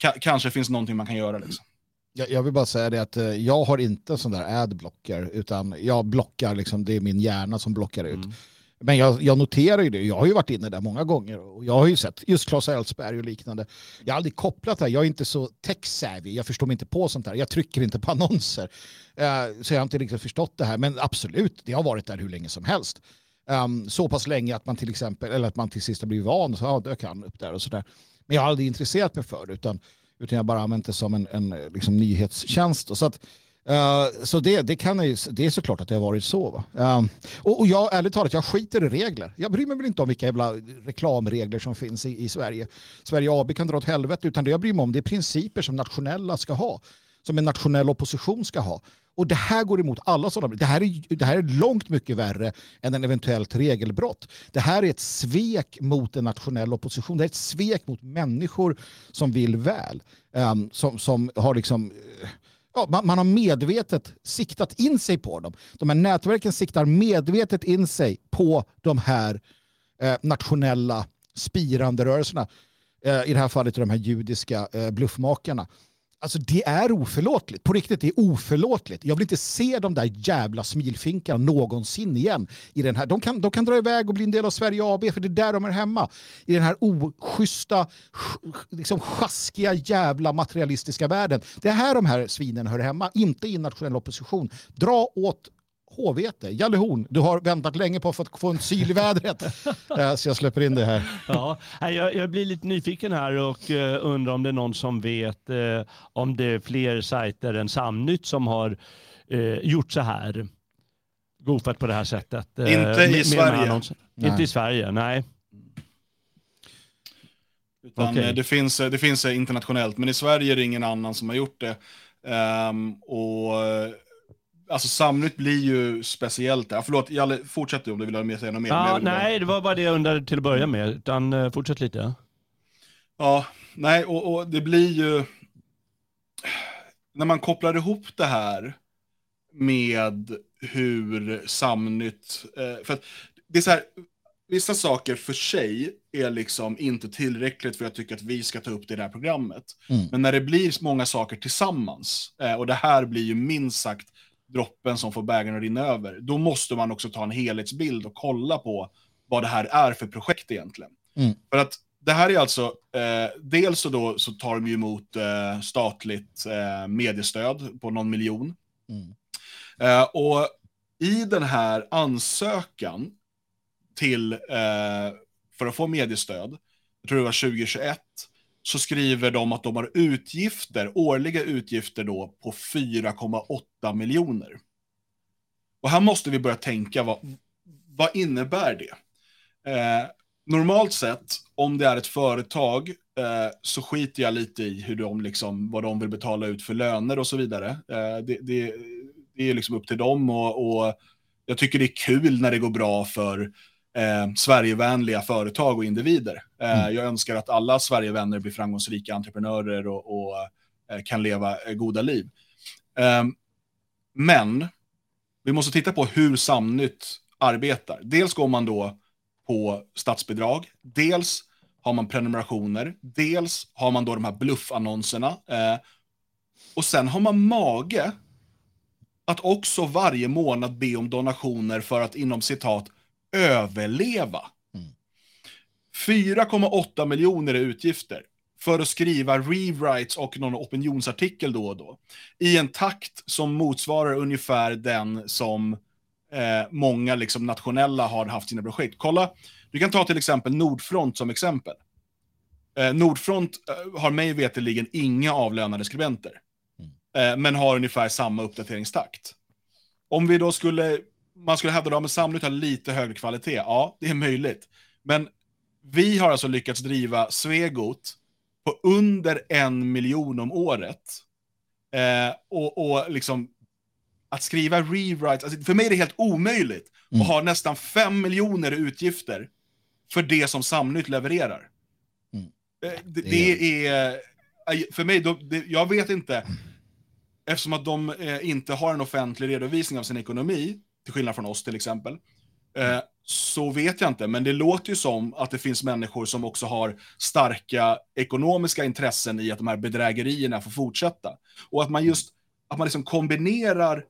Speaker 3: ka kanske finns någonting man kan göra. Liksom.
Speaker 1: Jag, jag vill bara säga det att eh, jag har inte sån där adblocker, utan jag blockar, liksom, det är min hjärna som blockar ut. Mm. Men jag, jag, noterar ju det, jag har ju varit inne där många gånger och jag har ju sett just Claes Elfsberg och liknande. Jag har aldrig kopplat det här, jag är inte så tech-savvy, jag förstår mig inte på sånt här, jag trycker inte på annonser. Uh, så jag har inte riktigt förstått det här, men absolut, det har varit där hur länge som helst. Um, så pass länge att man till exempel, eller att man till sist har blivit van, så ja, dök han upp där och sådär. Men jag har aldrig intresserat mig för det, utan, utan jag har bara använt det som en, en liksom, nyhetstjänst. så att, uh, så det, det, kan ju, det är såklart att det har varit så. Um, och, och jag, ärligt talat, jag skiter i regler. Jag bryr mig väl inte om vilka jävla reklamregler som finns i, i Sverige. Sverige AB kan dra åt helvete, utan det jag bryr mig om det är principer som nationella ska ha. Som en nationell opposition ska ha. Och det här går emot alla sådana. Det här, är, det här är långt mycket värre än en eventuellt regelbrott. Det här är ett svek mot en nationell opposition. Det är ett svek mot människor som vill väl. Um, som, som har liksom... Eh, Ja, man, man, har medvetet siktat in sig på dem. De här nätverken siktar medvetet in sig på de här eh, nationella spirande rörelserna. Eh, I det här fallet de här judiska eh, bluffmakarna. Alltså det är oförlåtligt. På riktigt, det är oförlåtligt. Jag vill inte se de där jävla smilfinkarna någonsin igen. I den här. De, kan, de kan dra iväg och bli en del av Sverige AB, för det är där de är hemma. I den här oschyssta, liksom sjaskiga jävla materialistiska världen. Det är här de här svinen hör hemma, inte i nationell opposition. Dra åt H-vete, Jalle Horn, du har väntat länge på att få en syl i vädret. Eh, så jag släpper in det här.
Speaker 2: Ja, jag, jag blir lite nyfiken här och uh, undrar om det är någon som vet uh, om det är fler sajter än Samnytt som har uh, gjort så här. Goofat på det här sättet.
Speaker 3: Inte i Sverige.
Speaker 2: Inte i Sverige, nej.
Speaker 3: Utan okay. det, finns, det finns internationellt, men i Sverige är det ingen annan som har gjort det. Um, och Alltså Samnytt blir ju speciellt där. Förlåt, Jalle, fortsätt du om du vill ha med säga något mer.
Speaker 2: Ja, nej, bara... det var bara det jag undrade till att börja med. Utan, uh, fortsätt lite.
Speaker 3: Ja, nej, och, och, det blir ju... När man kopplar ihop det här med hur Samnytt... Eh, för att det är så här, vissa saker för sig är liksom inte tillräckligt för att jag tycker att vi ska ta upp det i det här programmet. Mm. Men när det blir många saker tillsammans, eh, och det här blir ju minst sagt droppen som får bägaren att rinna över, då måste man också ta en helhetsbild och kolla på vad det här är för projekt egentligen. Mm. För att det här är alltså, eh, dels så, då, så tar de emot eh, statligt eh, mediestöd på någon miljon. Mm. Eh, och i den här ansökan till, eh, för att få mediestöd, jag tror det var 2021, så skriver de att de har utgifter, årliga utgifter då på 4,8 miljoner. Och här måste vi börja tänka, vad, vad innebär det? Eh, normalt sett, om det är ett företag, eh, så skiter jag lite i hur de liksom, vad de vill betala ut för löner och så vidare. Eh, det, det, det, är liksom upp till dem och, och jag tycker det är kul när det går bra för eh, Sverigevänliga företag och individer. Eh, mm. Jag önskar att alla Sverigevänner blir framgångsrika entreprenörer och, och eh, kan leva eh, goda liv. Men vi måste titta på hur Samnytt arbetar. Dels går man då på statsbidrag, dels har man prenumerationer, dels har man då de här bluffannonserna. Eh, Och sen har man mage att också varje månad be om donationer för att inom citat överleva. Mm. 4,8 miljoner är utgifter för att skriva rewrites och någon opinionsartikel då och då. I en takt som motsvarar ungefär den som eh, många liksom, nationella har haft sina projekt. Kolla, du kan ta till exempel Nordfront som exempel. Eh, Nordfront eh, har mig veterligen inga avlönade skribenter. Mm. Eh, men har ungefär samma uppdateringstakt. Om vi då skulle, man skulle hävda att Samnytt har lite högre kvalitet, ja, det är möjligt. Men vi har alltså lyckats driva Svegot på under en miljon om året. Eh, och, och liksom att skriva rewrites, alltså för mig är det helt omöjligt mm. att ha nästan fem miljoner i utgifter för det som Samnytt levererar. Mm. Eh, det, det, är, för mig, då, det, jag vet inte, eftersom att de eh, inte har en offentlig redovisning av sin ekonomi, till skillnad från oss till exempel, eh, så vet jag inte, men det låter ju som att det finns människor som också har starka ekonomiska intressen i att de här bedrägerierna får fortsätta. Och att man just att man liksom kombinerar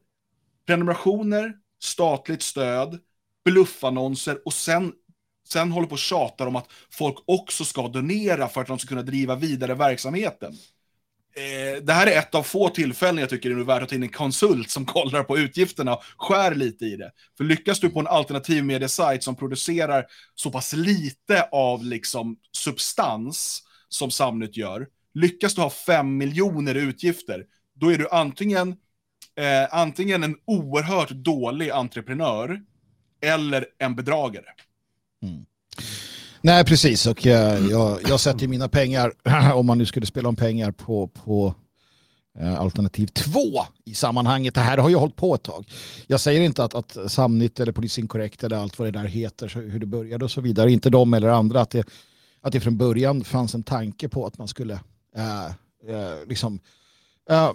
Speaker 3: prenumerationer, statligt stöd, bluffannonser och sen, sen håller på och tjatar om att folk också ska donera för att de ska kunna driva vidare verksamheten eh, det här är ett av få tillfällen jag tycker det är värt att ta in en konsult som kollar på utgifterna och skär lite i det. För lyckas du på en alternativ mediesajt som producerar så pass lite av liksom substans som Samnytt gör, lyckas du ha fem miljoner i utgifter, då är du antingen, eh, antingen en oerhört dålig entreprenör eller en bedragare.
Speaker 1: Mm. Nej, precis. Och jag, jag, jag sätter mina pengar, om man nu skulle spela om pengar, på, på eh, alternativ två i sammanhanget. Det här har ju hållit på ett tag. Jag säger inte att, att Samnytt eller Polisinkorrekt eller allt vad det där heter, hur det började och så vidare, inte de eller andra, att det, att det från början fanns en tanke på att man skulle äh, äh, liksom äh,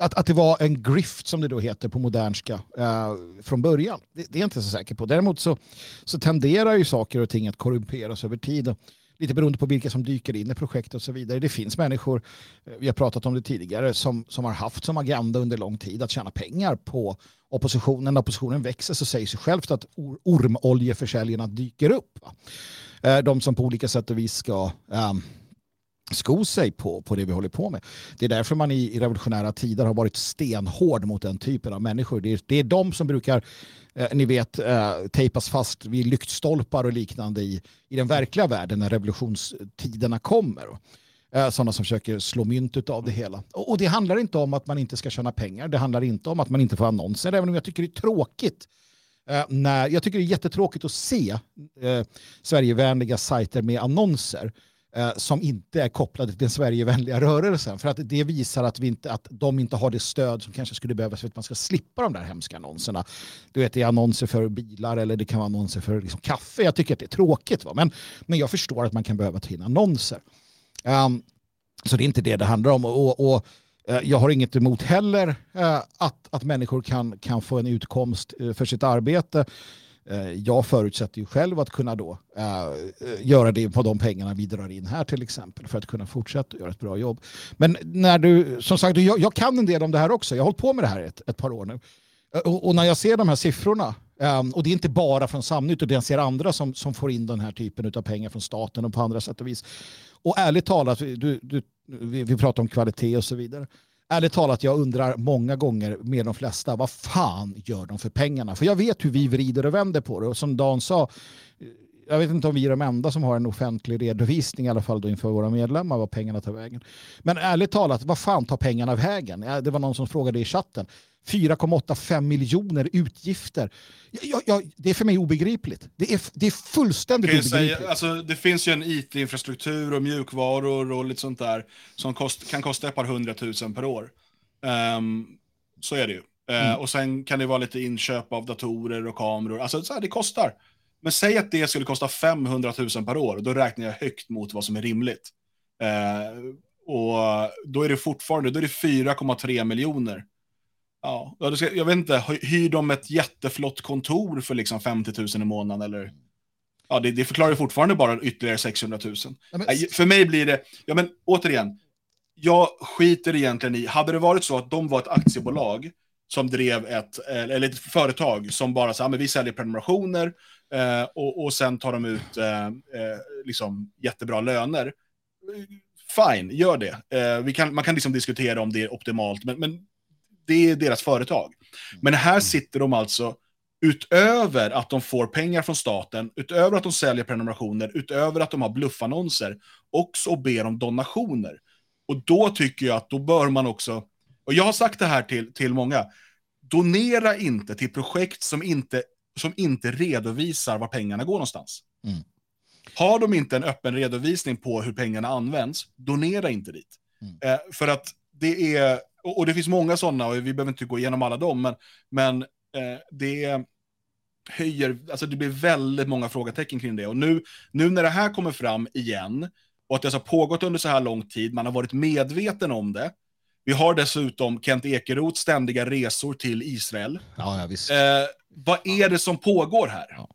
Speaker 1: att, att det var en grift som det då heter på modernska eh, från början. Det, det, är jag inte så säker på. Däremot så, så tenderar ju saker och ting att korrumperas över tid. Och lite beroende på vilka som dyker in i projektet och så vidare. Det finns människor, eh, vi har pratat om det tidigare, som, som har haft som agenda under lång tid att tjäna pengar på oppositionen. När oppositionen växer så säger sig självt att or ormoljeförsäljarna dyker upp. Va? Eh, de som på olika sätt och vis ska um, sko sig på, på det vi håller på med. Det är därför man i, i revolutionära tider har varit stenhård mot den typen av människor. Det är, det är de som brukar, eh, ni vet, eh, tejpas fast vid lyktstolpar och liknande i, i den verkliga världen när revolutionstiderna kommer. Eh, sådana som försöker slå mynt av det hela. Och, och, det handlar inte om att man inte ska tjäna pengar. Det handlar inte om att man inte får annonser, även om jag tycker det är tråkigt Uh, när, jag tycker det är jättetråkigt att se uh, Sverigevänliga sajter med annonser eh, som inte är kopplade till den Sverigevänliga rörelsen. För att det visar att, vi inte, att de inte har det stöd som kanske skulle behövas för att man ska slippa de där hemska annonserna. Du vet, det är annonser för bilar eller det kan vara annonser för liksom, kaffe. Jag tycker att det är tråkigt. Va? Men, men jag förstår att man kan behöva ta in annonser. Um, så det är inte det det handlar om. Och, och eh, jag har inget emot heller eh, att, att människor kan, kan få en utkomst eh, för sitt arbete. Eh, jag förutsätter ju själv att kunna då eh, göra det på de pengarna vi drar in här till exempel för att kunna fortsätta göra ett bra jobb. Men när du, som sagt, jag, jag kan en del om det här också. Jag har hållit på med det här ett, ett par år nu. Eh, och, och, när jag ser de här siffrorna, um, och det är inte bara från Samnytt, utan jag ser andra som, som får in den här typen av pengar från staten och på andra sätt och vis. Och ärligt talat, du, du, vi, vi pratar om kvalitet och så vidare ärligt talat, jag undrar många gånger med de flesta, vad fan gör de för pengarna? För jag vet hur vi vrider och vänder på det. Och som Dan sa, jag vet inte om vi är de enda som har en offentlig redovisning i alla fall då inför våra medlemmar vad pengarna tar vägen. Men ärligt talat, vad fan tar pengarna vägen? Det var någon som frågade i chatten. 4,85 miljoner utgifter. Jag, jag, det är för mig obegripligt. Det är, det är fullständigt obegripligt.
Speaker 3: Säga, alltså, det finns ju en it-infrastruktur och mjukvaror och lite sånt där som kost, kan kosta ett par hundratusen per år. Um, så är det ju. Uh, mm. Och sen kan det vara lite inköp av datorer och kameror. Alltså så här, det kostar. Men säg att det skulle kosta 500 000 per år, då räknar jag högt mot vad som är rimligt. Uh, och då är det fortfarande, då är det 4,3 miljoner Ja, jag vet inte, hyr de ett jätteflott kontor för liksom 50 000 i månaden eller? Ja, det, det förklarar fortfarande bara ytterligare 600 000. Ja, men... För mig blir det, ja men återigen, jag skiter egentligen i, hade det varit så att de var ett aktiebolag som drev ett, eller ett företag som bara sa, men vi säljer prenumerationer eh, och, och sen tar de ut eh, eh, liksom jättebra löner. Fine, gör det. Eh, vi kan, man kan liksom diskutera om det är optimalt, men, men det är deras företag. Men här sitter de alltså utöver att de får pengar från staten, utöver att de säljer prenumerationer, utöver att de har bluffannonser, också ber om donationer. Och då tycker jag att då bör man också, och jag har sagt det här till, till många, donera inte till projekt som inte, som inte redovisar var pengarna går någonstans. Mm. Har de inte en öppen redovisning på hur pengarna används, donera inte dit. Mm. Eh, för att det är, och, och, det finns många sådana, och vi behöver inte gå igenom alla dem, men, men eh, det höjer, alltså det blir väldigt många frågetecken kring det. Och nu, nu när det här kommer fram igen, och att det har pågått under så här lång tid, man har varit medveten om det. Vi har dessutom Kent Ekeroths ständiga resor till Israel.
Speaker 1: Ja, ja, visst. Eh,
Speaker 3: vad är det som pågår här? Ja.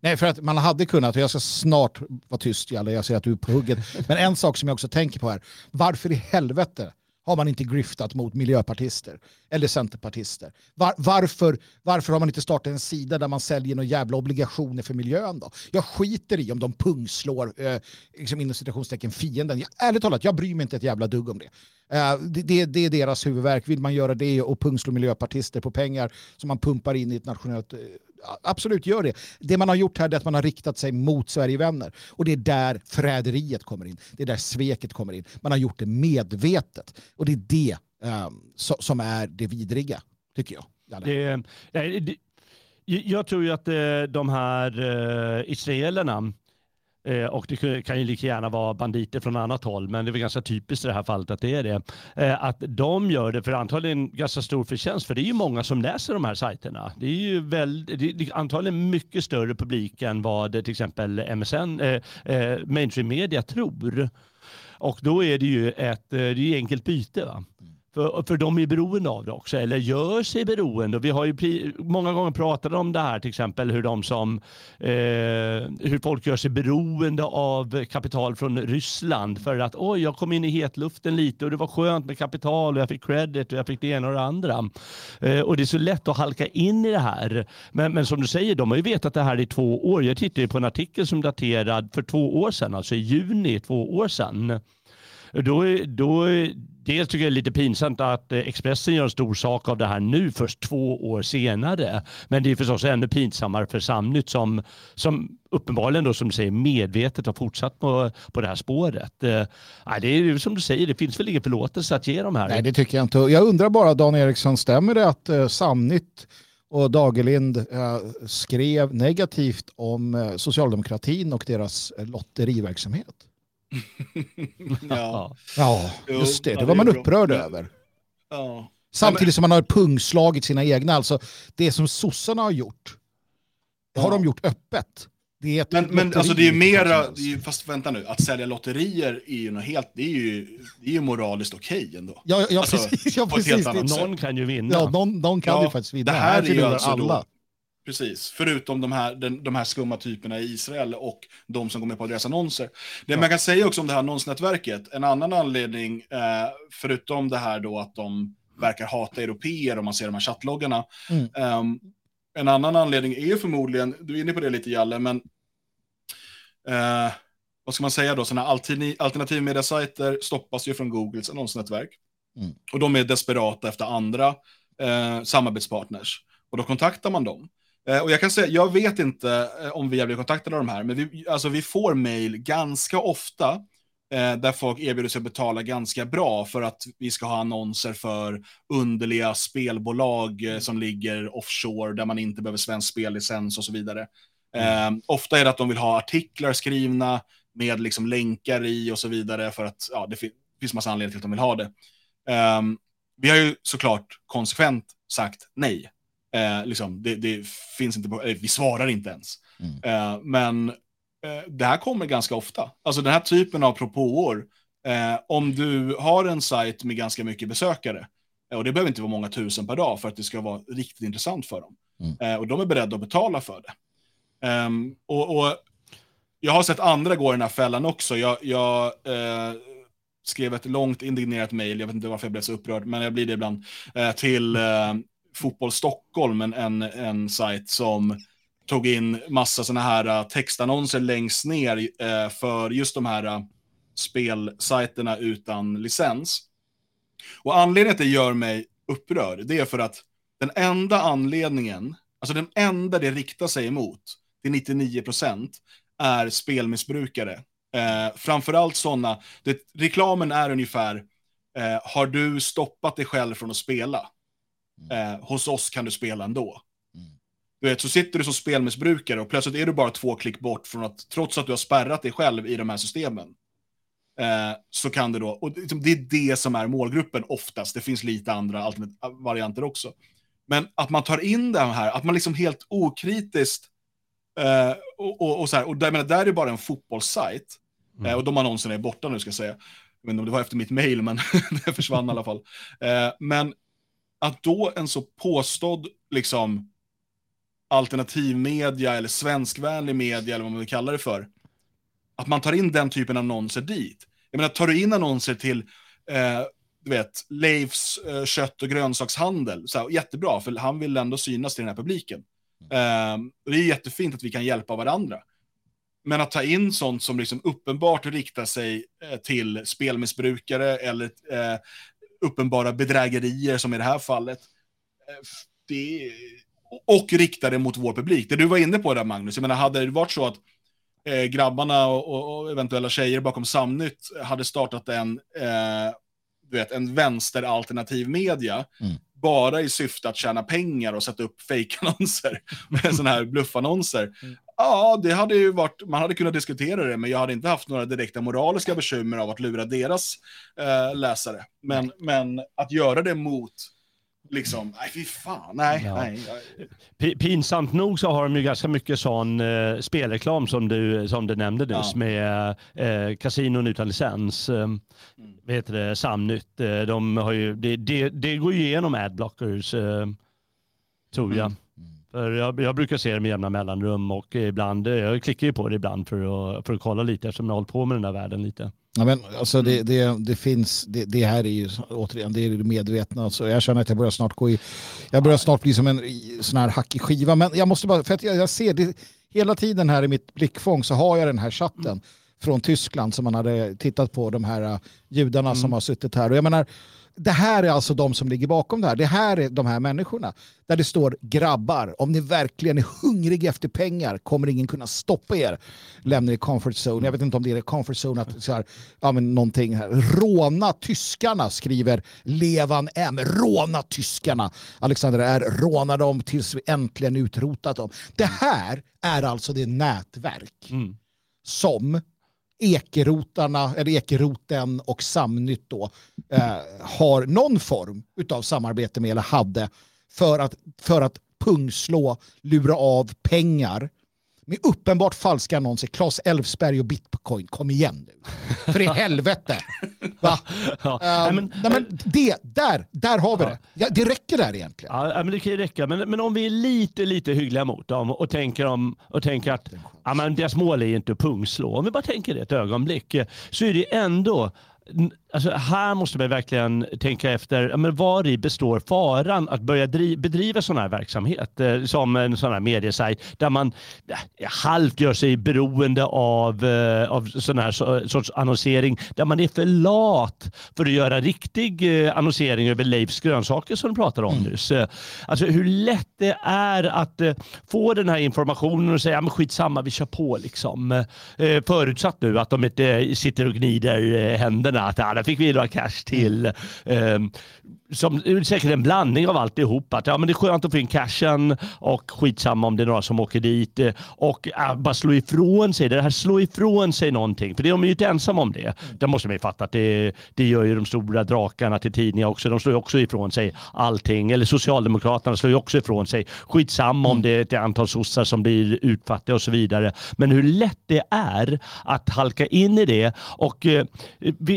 Speaker 1: Nej, för att man hade kunnat, och jag ska snart vara tyst, Jalle, jag ser att du är på hugget. Men en sak som jag också tänker på här, varför i helvete har man inte griftat mot miljöpartister eller centerpartister? Var, varför, varför har man inte startat en sida där man säljer några jävla obligationer för miljön då? Jag skiter i om de pungslår eh, liksom inom citationstecken fienden. Jag, ärligt talat, jag bryr mig inte ett jävla dugg om det. Eh, det, det, det, är deras huvudverk. Vill man göra det och pungslå miljöpartister på pengar som man pumpar in i ett nationellt eh, absolut gör det. Det man har gjort här är att man har riktat sig mot Sverigevänner. Och det är där förräderiet kommer in. Det är där sveket kommer in. Man har gjort det medvetet. Och det är det um, so som är det vidriga, tycker jag.
Speaker 2: Det, det, jag tror ju att eh, de här israelerna Eh, och det kan ju lika gärna vara banditer från annat håll, men det är väl ganska typiskt i det här fallet att det är det. Eh, att de gör det för antagligen ganska stor förtjänst, för det är ju många som läser de här sajterna. Det är ju väl, det är antagligen mycket större publik än vad eh, till exempel MSN, eh, eh, mainstream media tror. Och då är det ju ett eh, det är enkelt byte. Va? För, för de är beroende av det också, eller gör sig beroende. vi har ju många gånger pratat om det här, till exempel hur, de som, eh, hur folk gör sig beroende av kapital från Ryssland för att oj, jag kom in i hetluften lite och det var skönt med kapital och jag fick credit och jag fick det ena och det andra. Eh, och det är så lätt att halka in i det här. Men, men som du säger, de har ju vetat det här i två år. Jag tittade på en artikel som daterad för två år sedan, alltså i juni två år sedan. Då, då, dels tycker jag det är lite pinsamt att eh, Expressen gör en stor sak av det här nu, först två år senare. Men det är förstås ännu pinsammare för Samnytt som, som uppenbarligen då som du säger medvetet har fortsatt på, på det här spåret. Eh, det är ju som du säger, det finns väl ingen förlåtelse att ge dem här.
Speaker 1: Nej, det tycker jag inte. Jag undrar bara, Dan Eriksson, stämmer det att eh, Samnytt och Dagerlind eh, skrev negativt om eh, socialdemokratin och deras eh, lotteriverksamhet?
Speaker 3: ja.
Speaker 1: ja, just det. Det var man upprörd över. Ja. Samtidigt som man har pungslagit sina egna. Alltså det som sossarna har gjort, det har de gjort öppet.
Speaker 3: Det är men men alltså det är mera, det är, fast vänta nu, att sälja lotterier är ju något helt, det är ju, det är ju moraliskt okej okay ändå.
Speaker 1: Ja, ja alltså, precis. Ja, precis.
Speaker 2: Någon kan ju vinna.
Speaker 1: Ja, någon, någon kan ja, ju faktiskt vinna.
Speaker 3: Det här, här är ju alltså alla. Då, Precis, förutom de här, den, de här skumma typerna i Israel och de som går med på deras annonser. Det ja. man kan säga också om det här annonsnätverket, en annan anledning, eh, förutom det här då att de verkar hata europeer om man ser de här chattloggarna. Mm. Eh, en annan anledning är förmodligen, du är inne på det lite Jalle, men eh, vad ska man säga då, sådana alternativmediasajter stoppas ju från Googles annonsnätverk. Mm. Och de är desperata efter andra eh, samarbetspartners. Och då kontaktar man dem. Eh, och jag kan säga, jag vet inte eh, om vi har blivit kontaktade av de här, men vi, alltså vi får mail ganska ofta eh, där folk erbjuder sig att betala ganska bra för att vi ska ha annonser för underliga spelbolag eh, som ligger offshore där man inte behöver svensk spellicens och så vidare. Mm. Eh, ofta är det att de vill ha artiklar skrivna med liksom länkar i och så vidare för att ja, det finns massa anledningar till att de vill ha det. Um, vi har ju såklart konsekvent sagt nej. Eh, liksom, det, det, finns inte på, eh, vi svarar inte ens. Mm. Eh, men eh, det här kommer ganska ofta. Alltså den här typen av propåer. Eh, om du har en sajt med ganska mycket besökare, eh, och det behöver inte vara många tusen per dag för att det ska vara riktigt intressant för dem. Mm. och de är beredda att betala för det. Ehm, och, och, jag har sett andra gå i den här fällan också. Jag, jag skrev ett långt indignerat mejl, jag vet inte varför jag blev så upprörd, men jag blir det ibland, till Fotboll Stockholm, en, en, en sajt som tog in massa sådana här äh, textannonser längst ner äh, för just de här äh, spelsajterna utan licens. Och anledningen till att det gör mig upprörd, det är för att den enda anledningen, alltså den enda det riktar sig emot, till 99 procent, är spelmissbrukare. Eh, framförallt sådana, reklamen är ungefär, eh, har du stoppat dig själv från att spela? Mm. Eh, hos oss kan du spela ändå. Mm. Du vet, så sitter du som spelmissbrukare och plötsligt är du bara två klick bort från att, trots att du har spärrat dig själv i de här systemen, eh, så kan det då, och liksom, det är det som är målgruppen oftast, det finns lite andra varianter också. Men att man tar in det här, att man liksom helt okritiskt, eh, och, och, och, så här, och där, menar, där är det bara en fotbollssajt, mm. eh, och de annonserna är borta nu ska jag säga. Jag vet inte om det var efter mitt mail, men det försvann i alla fall. Eh, men att då en så påstådd liksom alternativmedia eller svenskvänlig media eller vad man vill kalla det för, att man tar in den typen av annonser dit. Jag menar, tar du in annonser till eh, du vet, Leifs eh, kött och grönsakshandel, så här, jättebra, för han vill ändå synas till den här publiken. Eh, det är jättefint att vi kan hjälpa varandra. Men att ta in sånt som liksom uppenbart riktar sig eh, till spelmissbrukare eller eh, uppenbara bedrägerier som i det här fallet. Eh, det, och rikta det mot vår publik. Det du var inne på där Magnus, jag menar hade det varit så att eh, grabbarna och, och, eventuella tjejer bakom Samnytt hade startat en, eh, du vet, en vänsteralternativ media, mm. bara i syfte att tjäna pengar och sätta upp fejkannonser, sådana här bluffannonser. Mm. Ja, det hade ju varit, man hade kunnat diskutera det, men jag hade inte haft några direkta moraliska bekymmer av att lura deras eh, läsare. Men, men att göra det mot liksom, nej fy fan, nej. Ja.
Speaker 2: nej. Pinsamt nog så har de ju ganska mycket sån eh, spelreklam som du, som du nämnde nyss ja. med eh, kasinon utan licens. Eh, mm. Vad heter det, Samnytt. Eh, de har ju, det, det, det går ju igenom adblockers, eh, tror jag. Mm. För jag, jag, brukar se det med jämna mellanrum och ibland, jag klickar ju på det ibland för att, för att kolla lite eftersom jag har hållit på med den där världen lite.
Speaker 1: Ja, men alltså det, det, det finns, det, det, här är ju återigen, det är det medvetna. Alltså jag känner att jag börjar snart gå i, jag börjar snart bli som en sån här hackig skiva. Men jag måste bara, för att jag, jag ser det, hela tiden här i mitt blickfång så har jag den här chatten från Tyskland som man hade tittat på, de här uh, judarna mm. som har suttit här. Och jag menar, det här är alltså de som ligger bakom det här. Det här är de här människorna. Där det står grabbar, om ni verkligen är hungriga efter pengar kommer ingen kunna stoppa er. Lämna er comfort zone. Jag vet inte om det är comfort zone att så här, ja, men någonting här. Råna tyskarna skriver Levan M. Råna tyskarna. Alexander R. Råna dem tills vi äntligen utrotat dem. Det här är alltså det nätverk mm. som Ekerotarna, eller Ekeroten och Samnytt då, eh, har någon form av samarbete med eller hade för att, för att pungslå, lura av pengar med uppenbart falska annonser. Claes Elfsberg och Bitcoin, kom igen nu. För i helvete. Va? Ja. Um, men, nej, men det, där, där har vi ja. det. Ja, det räcker där egentligen.
Speaker 2: Ja, men det kan ju räcka. Men, men om vi är lite, lite hyggliga mot dem och tänker, om, och tänker att ja, men deras mål är inte att pungslå. Om vi bara tänker det ett ögonblick så är det ändå Alltså här måste man verkligen tänka efter, men var i består faran att börja bedriva sån här verksamhet eh, som en sån här mediesajt där man eh, halvt gör sig beroende av, eh, av sån här sorts annonsering där man är för lat för att göra riktig eh, annonsering över Leifs grönsaker som du pratade om mm. nyss. Alltså hur lätt det är att få den här informationen och säga, men skitsamma vi kör på liksom. Förutsatt nu att de inte sitter och gnider händerna att fick vi några cash till. Som, säkert en blandning av alltihop. Att, ja, men det är skönt att få in cashen och skitsamma om det är några som åker dit. Och äh, bara slå ifrån sig. Det här slå ifrån sig någonting. För det är de ju inte ensamma om det. Mm. Det måste man ju fatta att det, det gör ju de stora drakarna till tidningar också. De slår ju också ifrån sig allting. Eller Socialdemokraterna slår ju också ifrån sig. Skitsamma mm. om det är ett antal sossar som blir utfattiga och så vidare. Men hur lätt det är att halka in i det och eh,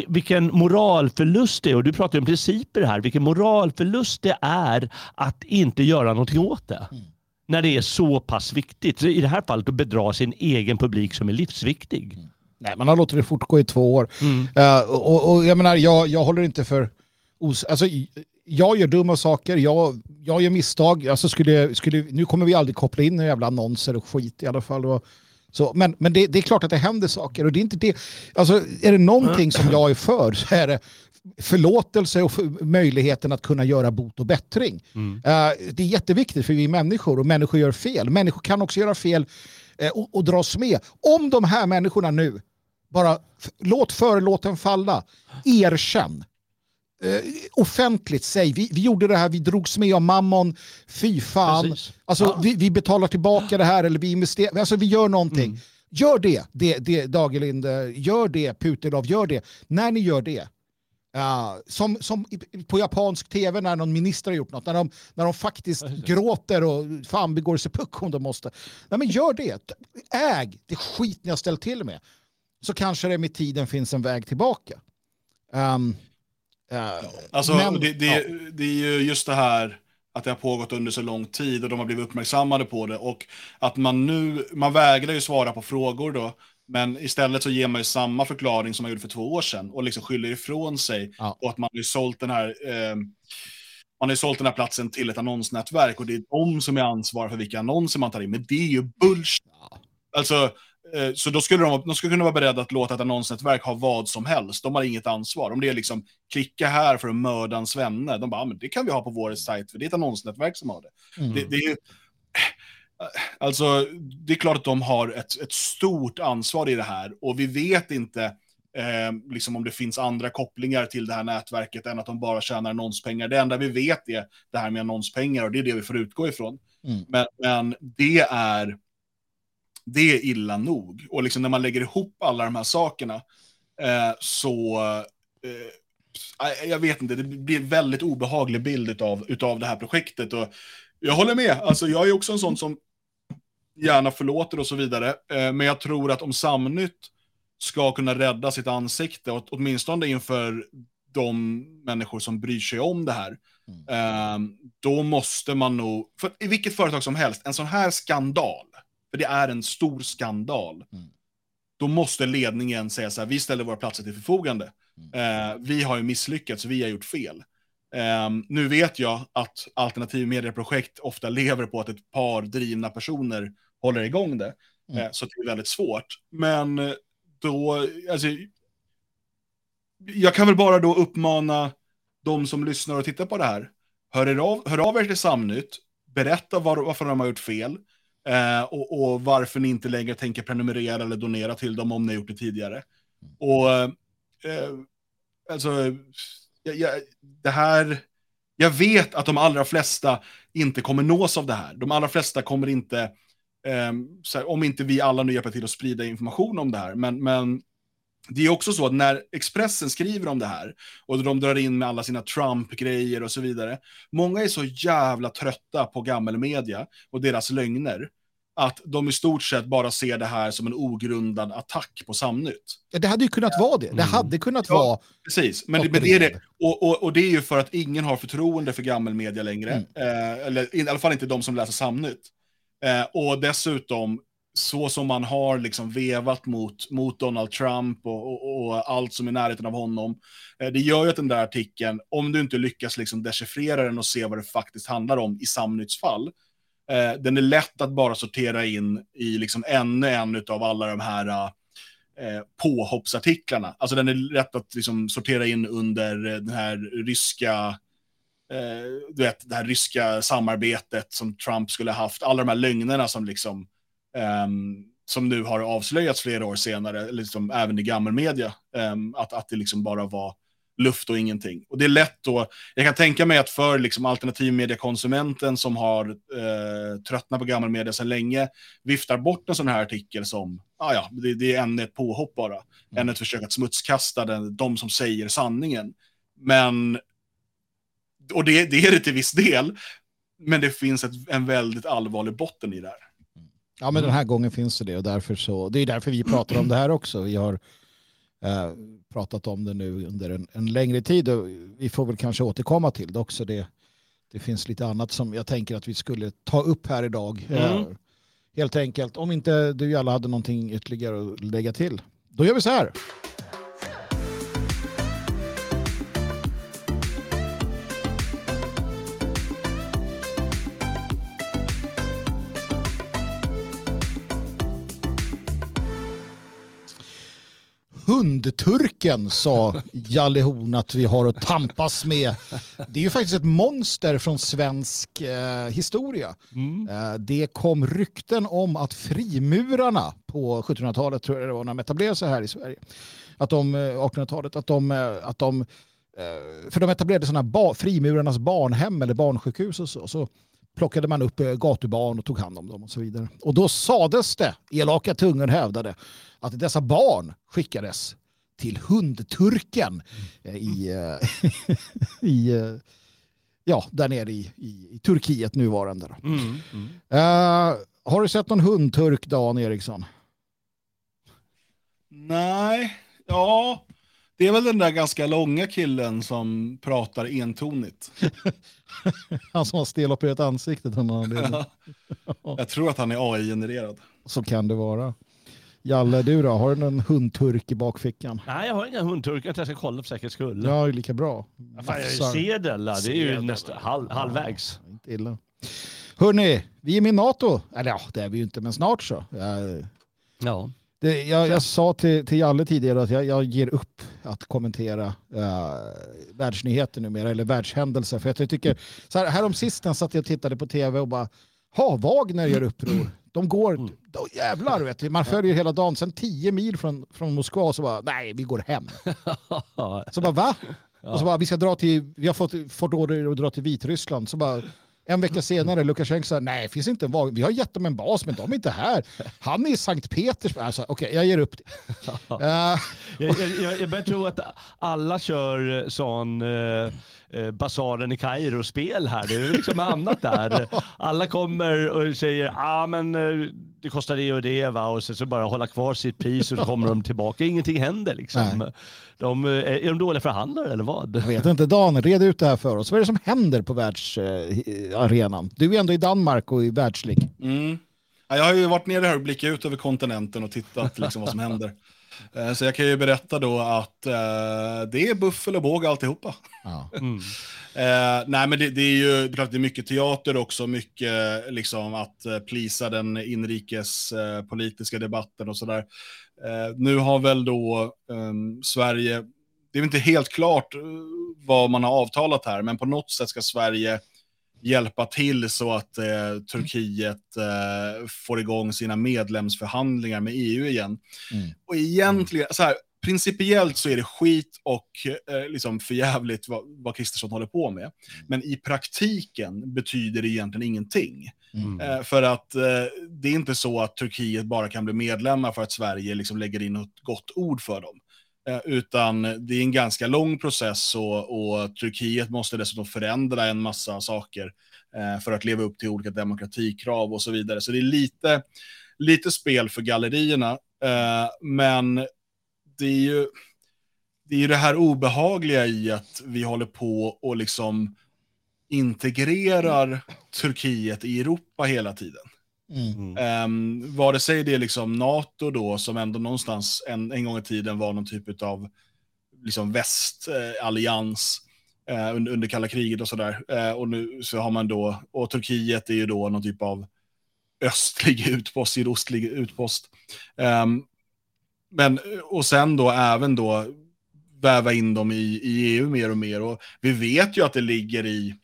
Speaker 2: vilken moralförlust det är. Och du pratar om principer här. Vilken moralförlust det är att inte göra någonting åt det. Mm. När det är så pass viktigt. I det här fallet att bedra sin egen publik som är livsviktig. Mm.
Speaker 1: Nej, man har låtit det fortgå i två år. Mm. Uh, och, och, jag menar, jag, jag håller inte för... Os alltså, jag gör dumma saker, jag, jag gör misstag. Alltså skulle, skulle, nu kommer vi aldrig koppla in några jävla annonser och skit i alla fall. Och, så, men men det, det, är klart att det händer saker och det är inte det. Alltså, är det någonting som jag är för så är det förlåtelse och för möjligheten att kunna göra bot och bättring. Mm. Uh, det är jätteviktigt för vi är människor och människor gör fel. Människor kan också göra fel uh, och, och dras med. Om de här människorna nu bara låt förlåten falla, erkänn. Uh, offentligt säg, vi, vi gjorde det här, vi drogs med av mammon, fy fan. Alltså, ja. vi, vi, betalar tillbaka det här eller vi investerar, alltså vi gör någonting. Mm. Gör det, det, det Dagerlind, gör det, Putelov, gör det. När ni gör det, Uh, som, som på japansk tv när någon minister har gjort något, när de, när de faktiskt gråter och fan begår sig puck om de måste. Nej men gör det, äg det skit ni har ställt till med. Så kanske det med tiden finns en väg tillbaka. Um,
Speaker 3: uh, alltså men, det, det, ja. det är ju just det här att det har pågått under så lång tid och de har blivit uppmärksammade på det och att man nu, man vägrar ju svara på frågor då men istället så ger man ju samma förklaring som man gjorde för två år sedan och liksom skyller ifrån sig ja. och att man har sålt den här eh, man har sålt den här platsen till ett annonsnätverk och det är de som är ansvariga för vilka annonser man tar in. Men det är ju bullshit. Ja. Alltså, eh, så då skulle de, de skulle kunna vara beredda att låta ett annonsnätverk ha vad som helst. De har inget ansvar. Om det är liksom klicka här för att mörda en svenne, de bara, ah, men det kan vi ha på vår sajt för det är ett annonsnätverk som har det. Mm. det, det är ju, Alltså, det är klart att de har ett, ett stort ansvar i det här och vi vet inte eh, liksom om det finns andra kopplingar till det här nätverket än att de bara tjänar annonspengar. Det enda vi vet är det här med annonspengar och det är det vi får utgå ifrån. Mm. Men, men, det är det är illa nog. Och liksom när man lägger ihop alla de här sakerna eh, så eh, jag vet inte, det blir en väldigt obehaglig bild utav, utav det här projektet. Och jag håller med, alltså jag är också en sån som gärna förlåter och så vidare. Eh, men jag tror att om Samnytt ska kunna rädda sitt ansikte, åtminstone inför de människor som bryr sig om det här, mm. Eh, då måste man nog, för i vilket företag som helst, en sån här skandal, för det är en stor skandal, mm. då måste ledningen säga så här, vi ställer våra platser till förfogande. Mm. Eh, vi har ju misslyckats, vi har gjort fel. Um, nu vet jag att alternativ medieprojekt ofta lever på att ett par drivna personer håller igång det. Mm. Uh, så det är väldigt svårt. Men eh, då, alltså, jag kan väl bara då uppmana de som lyssnar och tittar på det här. Hör, er av, hör av er till Samnytt, berätta var, varför de har gjort fel uh, och, och, varför ni inte längre tänker prenumerera eller donera till dem om ni har gjort det tidigare. Och uh, alltså jag, jag, det här, jag vet att de allra flesta inte kommer nås av det här. De allra flesta kommer inte, eh, här, om inte vi alla nu hjälper till att sprida information om det här, men, men det är också så att när Expressen skriver om det här och de drar in med alla sina Trump-grejer och så vidare, många är så jävla trötta på gammelmedia och deras lögner att de i stort sett bara ser det här som en ogrundad attack på Samnytt.
Speaker 1: Ja, det hade ju kunnat vara det. Det mm. hade kunnat ja, vara...
Speaker 3: Precis, men, det, men det är det. Och, och, och, det är ju för att ingen har förtroende för gammelmedia längre. Mm. Eh, eller i alla fall inte de som läser Samnytt. Eh, och dessutom, så som man har liksom vevat mot, mot Donald Trump och, och, och allt som är i närheten av honom, eh, det gör ju att den där artikeln, om du inte lyckas liksom dechiffrera den och se vad det faktiskt handlar om i samnyttsfall, Eh, den är lätt att bara sortera in i liksom ännu en av alla de här eh, påhoppsartiklarna. Alltså den är lätt att liksom sortera in under eh, den här ryska eh, du vet, det här ryska samarbetet som Trump skulle ha haft, alla de här lögnerna som liksom um, som nu har avslöjats flera år senare, liksom även i gammelmedia, um, att, att det liksom bara var luft och ingenting. Och det är lätt då, jag kan tänka mig att för liksom alternativmediekonsumenten som har eh, tröttnat på gammal media sedan länge, viftar bort en sån här artikel som, ah ja, det, det är än ett påhopp bara, mm. än ett försök att smutskasta den, de som säger sanningen. Men, och det, det är det till viss del, men det finns ett, en väldigt allvarlig botten i det här.
Speaker 1: Ja, men den här gången finns det det och därför så, det är därför vi pratar om det här också. Vi har eh, pratat om det nu under en, en, längre tid och vi får väl kanske återkomma till det också. Det, det finns lite annat som jag tänker att vi skulle ta upp här idag. Mm. Eh, helt enkelt, om inte du alla hade någonting ytterligare att lägga till Då gör vi så här. Hundturken sa Jalle Horn att vi har att tampas med. Det är ju faktiskt ett monster från svensk eh, historia. Mm. Eh, det kom rykten om att frimurarna på 1700-talet, tror jag det var, när de etablerade sig här i Sverige, att de, 1800-talet, eh, att de, eh, att de eh, för de etablerade sådana ba, frimurarnas barnhem eller barnsjukhus och så. så plockade man upp gatubarn och tog hand om dem och så vidare. Och då sades det, elaka tungor hävdade, att dessa barn skickades till hundturken mm. i, eh, i eh, ja, där nere i, i, i Turkiet nuvarande. Mm, mm. Uh, har du sett någon hundturk, Dan Eriksson?
Speaker 3: Nej, ja, det är väl den där ganska långa killen som pratar entonigt.
Speaker 1: han som har stelopererat ansiktet.
Speaker 3: Jag tror att han är AI-genererad.
Speaker 1: Så kan det vara. Jalle, du då? Har du någon hundturk i bakfickan?
Speaker 2: Nej, jag har inga hundturkar. Jag ska kolla för säkerhets skull.
Speaker 1: Ja, lika bra.
Speaker 2: Fan, jag är sedel, det är ju nästan halv, halvvägs.
Speaker 1: Ja, inte illa. Hörni, vi är med i NATO. Eller ja, det är vi ju inte, men snart så. Jag, ja. Det, jag, jag, sa till, till Jalle tidigare att jag, jag ger upp att kommentera uh, världsnyheter numera, eller världshändelser. För jag tycker, så här, härom sistens satt jag och tittade på tv och bara, ha, Wagner gör uppror. De går, mm. då, jävlar vet du, man följer hela dagen, sen tio mil från, från Moskva så bara, nej vi går hem. så bara va? Och så bara, vi ska dra till, vi har fått, fått order att dra till Vitryssland. Så bara, en vecka senare, Lukasjenko sa nej, finns inte en vi har gett dem en bas, men de är inte här. Han är i Sankt Petersburg. Alltså, Okej, okay, jag ger upp det. uh.
Speaker 2: jag, jag, jag börjar tro att alla kör eh, sån uh, eh, basaren i Kairo-spel här. Det är liksom annat där. Alla kommer och säger ah, men eh, det kostar det och det va? och så, så bara hålla kvar sitt pris och så kommer de tillbaka. Ingenting händer liksom. De, eh, är de dåliga förhandlare eller vad?
Speaker 1: Jag vet inte. Dan, red ut det här för oss. Vad är det som händer på världsarenan? Du är ändå i Danmark och i världslig.
Speaker 3: Mm. jag har ju varit nere här och blickat ut över kontinenten och tittat liksom vad som händer. Eh, så jag kan ju berätta då att eh, det är buffel och båg alltihopa. Ja. Mm. eh, nej men det, det, är ju det är, det är mycket teater också, mycket liksom att eh, plisa den inrikespolitiska eh, debatten och sådär. Eh, nu har väl då ehm, Sverige, det är inte helt klart vad man har avtalat här, men på något sätt ska Sverige hjälpa till så att eh, Turkiet eh, får igång sina medlemsförhandlingar med EU igen. Mm. Och egentligen, så här, principiellt så är det skit och eh, liksom förjävligt vad, vad Kristersson håller på med. Men i praktiken betyder det egentligen ingenting. Mm. Eh, för att eh, det är inte så att Turkiet bara kan bli medlemmar för att Sverige liksom lägger in ett gott ord för dem. Eh, utan det är en ganska lång process och, och Turkiet måste dessutom förändra en massa saker eh, för att leva upp till olika demokratikrav och så vidare. Så det är lite, lite spel för gallerierna. Eh, men det är ju det, är det här obehagliga i att vi håller på och liksom integrerar Turkiet i Europa hela tiden. Mm. Um, vare sig det är liksom NATO då, som ändå någonstans en, en gång i tiden var någon typ av liksom västallians eh, under, under kalla kriget och sådär. Eh, och nu så har man då, och Turkiet är ju då någon typ av östlig utpost, sydostlig utpost. Um, men, och sen då även då väva in dem i, i EU mer och mer. Och vi vet ju att det ligger i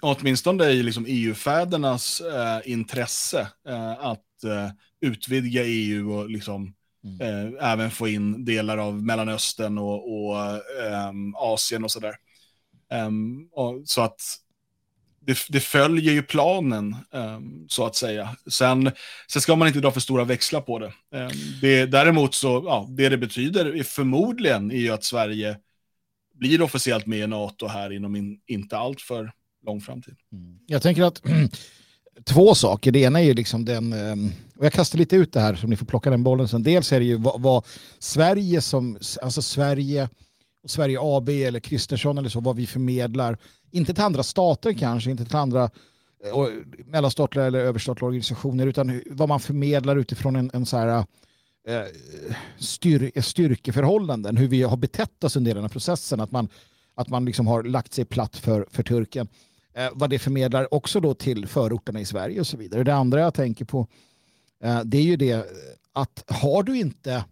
Speaker 3: åtminstone i liksom EU-fädernas eh, intresse eh, att eh, utvidga EU och liksom, mm. Eh, även få in delar av Mellanöstern och, och ehm, Asien och sådär. Um, och, så att det, det, följer ju planen, um, så att säga. Sen, sen ska man inte dra för stora växlar på det. Det däremot så, ja, det det betyder är förmodligen är ju att Sverige blir officiellt med i NATO här inom in, inte allt för lång framtid.
Speaker 1: Mm. Jag tänker att två saker. Det ena är ju liksom den, ehm, och jag kastar lite ut det här så ni får plocka den bollen sen. Dels är det ju vad, vad Sverige som, alltså Sverige och Sverige AB eller Kristersson eller så, vad vi förmedlar. Inte till andra stater kanske, inte till andra eh, mellanstatliga eller överstatliga organisationer, utan vad man förmedlar utifrån en, en så här Eh, styr, styrkeförhållanden, hur vi har betett oss under den här processen, att man, att man liksom har lagt sig platt för, för turken. Eh, vad det förmedlar också då till förorterna i Sverige och så vidare. Det andra jag tänker på eh, det är ju det att har du inte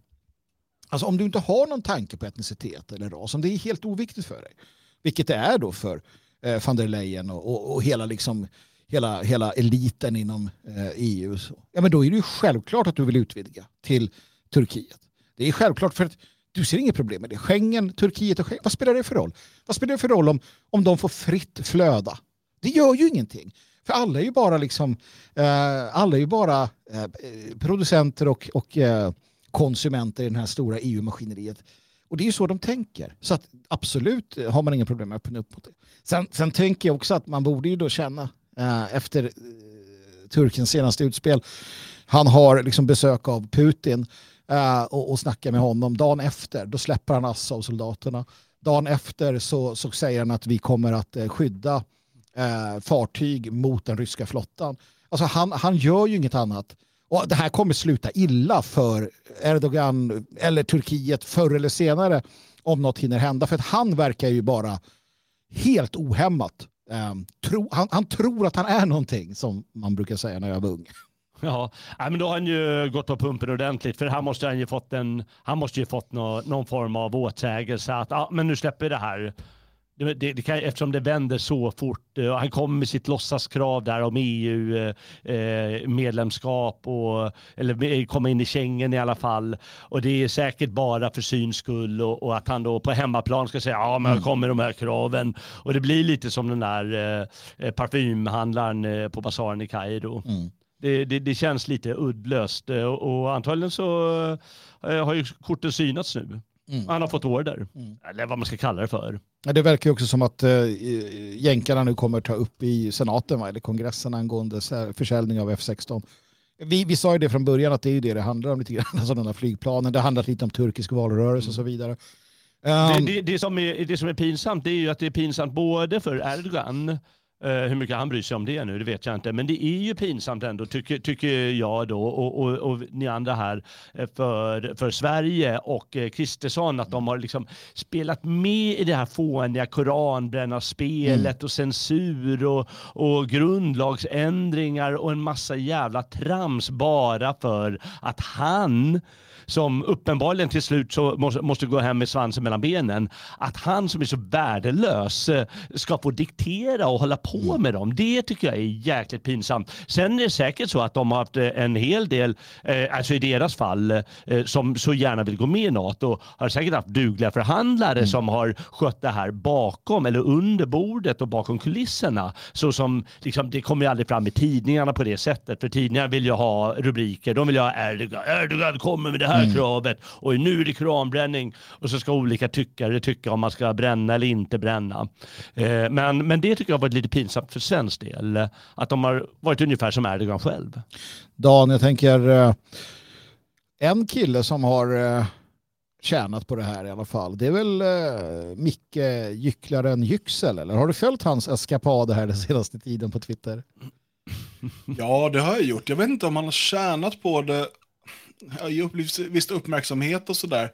Speaker 1: Alltså om du inte har någon tanke på etnicitet eller ras, om det är helt oviktigt för dig, vilket det är då för eh, van der Leyen och, och, och hela, liksom, hela, hela eliten inom eh, EU, så, ja, men då är det ju självklart att du vill utvidga till Turkiet. Det är självklart för att du ser inget problem med det. Schengen, Turkiet och Schengen, vad spelar det för roll? Vad spelar det för roll om, om de får fritt flöda? Det gör ju ingenting. För alla är ju bara, liksom, eh, alla är ju bara eh, producenter och, och eh, konsumenter i det här stora EU-maskineriet. Och det är ju så de tänker. Så att absolut har man inga problem med att öppna upp mot det. Sen, sen tänker jag också att man borde ju då känna Eh, efter eh, Turkiens Turkens senaste utspel. Han har liksom besök av Putin eh, och, och snackar med honom. Dagen efter då släpper han Assad-soldaterna. Dagen efter så, så säger han att vi kommer att eh, skydda eh, fartyg mot den ryska flottan. Alltså han, han gör ju inget annat och det här kommer sluta illa för Erdogan eller Turkiet förr eller senare om något hinner hända. För att han verkar ju bara helt ohämmat. Um, tro, han, han, tror att han är någonting som man brukar säga när jag var ung.
Speaker 2: Ja, men då har han ju gått på pumpen ordentligt för han måste han ju fått en, han måste ju fått nå, någon form av åtsägelse att ah, men nu släpper vi det här det, det, det kan, eftersom det vänder så fort. Eh, han kommer med sitt låtsaskrav där om EU-medlemskap, eh, eller komma in i Schengen i alla fall. Och det är säkert bara för syns skull och, och, att han då på hemmaplan ska säga ja men mm. kommer de här kraven. Och det blir lite som den där eh, parfymhandlaren eh, på basaren i Kairo. Mm. Det, det, det, känns lite uddlöst och, och antagligen så eh, har ju korten synats nu. Mm. Han har fått order, mm. eller vad man ska kalla det för.
Speaker 1: Ja, det verkar också som att äh, jänkarna nu kommer ta upp i senaten, va? eller kongressen angående försäljning av F16. Vi, vi sa ju det från början att det är det det handlar om lite grann, alltså den här flygplanen. Det handlar lite om turkisk valrörelse och så vidare. Um,
Speaker 2: det, ehm. det, det, som är, det som är pinsamt det är ju att det är pinsamt både för Erdogan hur mycket han bryr sig om det nu, det vet jag inte. Men det är ju pinsamt ändå, tycker, tycker jag då, och, och, och ni andra här, eh, för, för Sverige och eh, Kristersson, att de har liksom spelat med i det här fåniga koranbrännarsspelet mm. och censur och, och grundlagsändringar och en massa jävla trams bara för att han som uppenbarligen till slut så måste, måste gå hem med svansen mellan benen, att han som är så värdelös eh, ska få diktera och hålla på mm. med dem. Det tycker jag är jäkligt pinsamt. Sen är det säkert så att de har haft eh, en hel del, eh, alltså i deras fall, som så gärna vill gå med i NATO, har säkert haft dugliga förhandlare mm. som har skött det här bakom eller under bordet och bakom kulisserna. Så som, liksom, det kommer ju aldrig fram i tidningarna på det sättet, för tidningar vill ju ha rubriker. De vill ju ha Erdogan, Erdogan kommer med det här här mm. kravet och nu är det kranbränning och så ska olika tyckare tycka om man ska bränna eller inte bränna. Eh, men, men det tycker jag har varit lite pinsamt för svensk del, att de har varit ungefär som Erdogan själv.
Speaker 1: Dan, jag tänker eh, en kille som har eh, tjänat på det här i alla fall. Det är väl eh, Micke Gycklaren Yüksel, eller har du följt hans eskapader här den senaste tiden på Twitter?
Speaker 3: Ja, det har jag gjort. Jag vet inte om han har tjänat på det upplevt viss uppmärksamhet och sådär.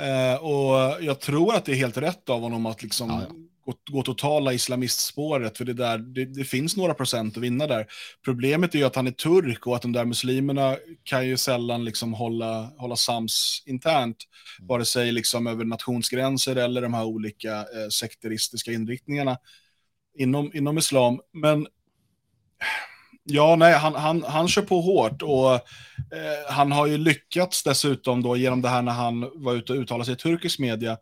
Speaker 3: Eh, och jag tror att det är helt rätt av honom att liksom ja, ja. Gå, gå totala islamistspåret, för det, där, det, det, finns några procent att vinna där. Problemet är ju att han är turk och att de där muslimerna kan ju sällan liksom hålla, hålla sams internt, mm. vare sig liksom över nationsgränser eller de här olika eh, sekteristiska inriktningarna inom, inom islam. Men Ja, nej, han, han, han kör på hårt och eh, han har ju lyckats dessutom då genom det här när han var ute och uttalade sig i turkisk media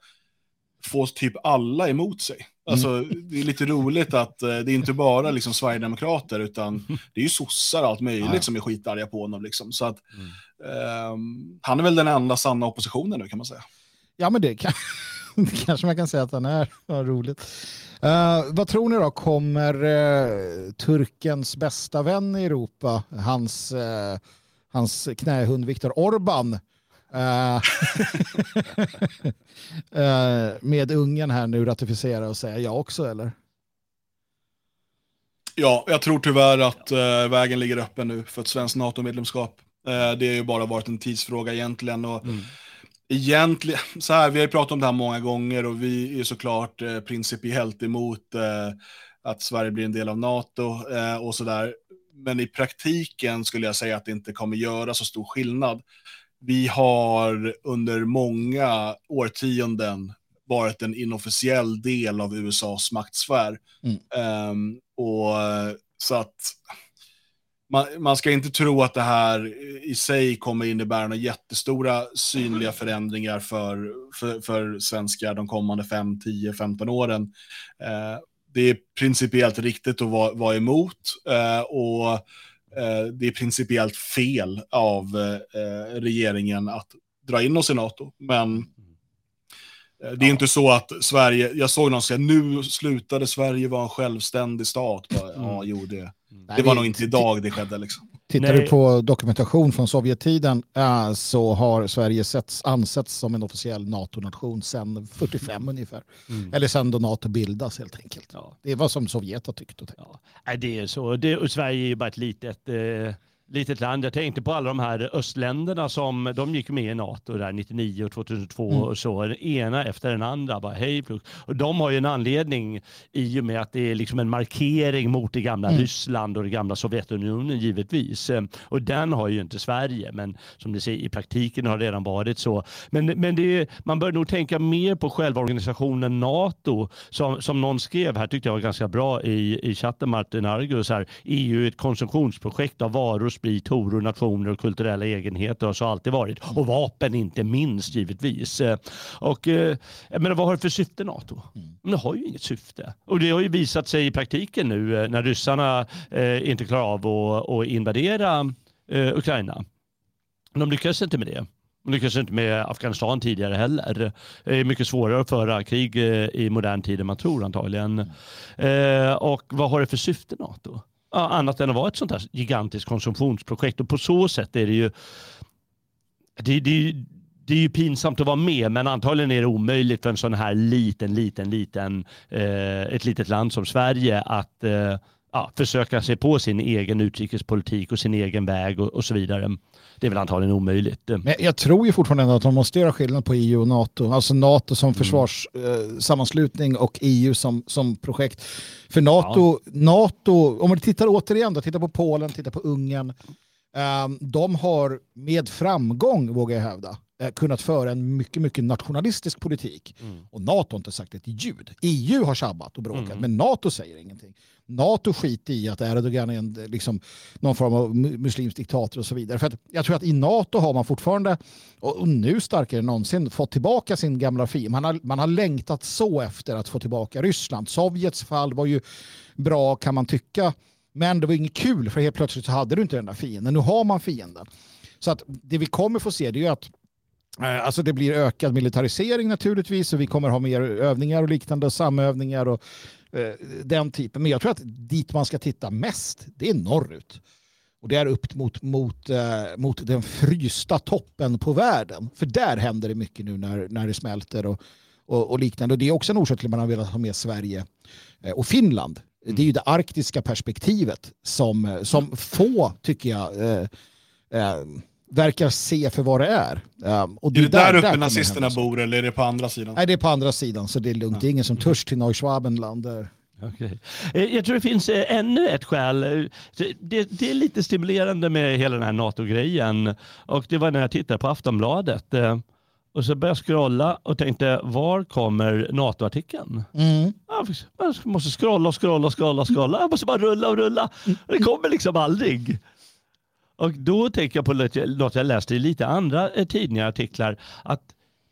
Speaker 3: få typ alla emot sig. Alltså, mm. Det är lite roligt att eh, det är inte bara liksom, Sverigedemokrater utan det är ju sossar och allt möjligt ja. som är skitarga på honom. Liksom. Så att, mm. eh, han är väl den enda sanna oppositionen nu kan man säga.
Speaker 1: Ja, men det, kan, det kanske man kan säga att han är. Vad roligt. Uh, vad tror ni då, kommer uh, turkens bästa vän i Europa, hans, uh, hans knähund Viktor Orban, med Ungern här nu ratificera och säga ja också eller?
Speaker 3: Ja, jag tror tyvärr att vägen ligger öppen nu för ett svenskt NATO-medlemskap. Det har ju bara varit en tidsfråga egentligen. Och mm. Egentligen, så här, vi har ju pratat om det här många gånger och vi är såklart eh, principiellt emot eh, att Sverige blir en del av NATO eh, och sådär. Men i praktiken skulle jag säga att det inte kommer göra så stor skillnad. Vi har under många årtionden varit en inofficiell del av USAs maktsfär. Mm. Um, och så att man, man, ska inte tro att det här i sig kommer innebära några jättestora synliga förändringar för, för, för svenskar de kommande 5, 10, 15 åren. Eh, det är principiellt riktigt att vara, vara emot eh, och eh, det är principiellt fel av eh, eh regeringen att dra in oss i NATO. Men Eh, det är ja. inte så att Sverige, jag såg någon säga nu slutade Sverige vara en självständig stat. Bara, mm. Ja, jo det, det var nog inte idag det skedde. Liksom.
Speaker 1: Tittar Nej. du på dokumentation från Sovjettiden äh, så har Sverige setts, ansetts som en officiell NATO-nation sedan 45 ungefär. Mm. Eller sedan då NATO bildas helt enkelt. Ja. Det var som Sovjet har tyckt och tänkt.
Speaker 2: Ja. Det är så. Det, och Sverige är ju bara ett litet eh litet land. Jag tänkte på alla de här östländerna som de gick med i NATO där 99 och 2002 mm. och så. Den ena efter den andra bara hej Och de har ju en anledning i och med att det är liksom en markering mot det gamla mm. Ryssland och det gamla Sovjetunionen givetvis. Och den har ju inte Sverige, men som ni ser i praktiken har det redan varit så. Men, men det, man bör nog tänka mer på själva organisationen NATO som, som någon skrev här tyckte jag var ganska bra i, i chatten Martin Argus här. EU är ett konsumtionsprojekt av varor sprit, horor, nationer och kulturella egenheter har så alltid varit. Och vapen inte minst givetvis. Eh, och, eh, men vad har det för syfte NATO? Mm. det har ju inget syfte. Och det har ju visat sig i praktiken nu eh, när ryssarna inte klarar av att, att invadera Ukraina. De lyckas inte med det. De lyckades inte med Afghanistan tidigare heller. Det är mycket svårare att föra krig i modern tid än man tror antagligen. Mm. och vad har det för syfte NATO? Annat än att vara ett sånt här gigantiskt konsumtionsprojekt. Och på så sätt är det ju det, det, det är ju pinsamt att vara med, men antagligen är det omöjligt för en sån här liten, liten, liten, eh, ett litet land som Sverige att eh, ja, försöka sig på sin egen utrikespolitik och sin egen väg och, och, så vidare. Det är väl antagligen omöjligt.
Speaker 1: Men jag tror ju fortfarande att de måste göra skillnad på EU och NATO. Alltså NATO som mm. försvarssammanslutning eh, och EU som, som projekt. För NATO, ja. NATO, om man tittar återigen då, titta på Polen, titta på Ungern. Um, de har med framgång, vågar jag hävda, eh, kunnat föra en mycket, mycket nationalistisk politik. Mm. Och NATO har inte sagt ett ljud. EU har sabbat och bråkat, mm. men NATO säger ingenting. NATO skiter i att Erdogan är en, liksom, någon form av muslimsk diktator och så vidare. För att jag tror att i NATO har man fortfarande, och nu starkare än någonsin, fått tillbaka sin gamla fiende. Man har, man har längtat så efter att få tillbaka Ryssland. Sovjets fall var ju bra kan man tycka, men det var inget kul för helt plötsligt så hade du inte den där fienden. Nu har man fienden. Så att det vi kommer få se det är att eh, Alltså det blir ökad militarisering naturligtvis och vi kommer ha mer övningar och liknande och samövningar och Eh, den typen. Men jag tror att dit man ska titta mest, det är norrut. Och det är upp mot, mot, eh, mot den frysta toppen på världen. För där händer det mycket nu när, när det smälter och, och, och liknande. Och det är också en orsak till att man har velat ha med Sverige eh, och Finland. Mm. Det är ju det arktiska perspektivet som, som få, tycker jag, eh, eh, verkar se för vad det är.
Speaker 3: Um, och det är det där, där uppe där nazisterna bor eller är det på andra sidan?
Speaker 1: Nej, det är på andra sidan så det är lugnt. Ja. Det är ingen som törs till Neuschwabenland. Där.
Speaker 2: Okay. Eh, jag tror det finns eh, ännu ett skäl. Det, det, är lite stimulerande med hela den här NATO-grejen. Och det var när jag tittade på Aftonbladet. Eh, och så började jag scrolla och tänkte, var kommer NATO-artikeln? Mm. Jag måste scrolla och scrolla och scrolla och scrolla. Jag måste bara rulla och rulla. Det kommer liksom aldrig. Och då tänker jag på något jag läste i lite andra eh, tidningar, artiklar, att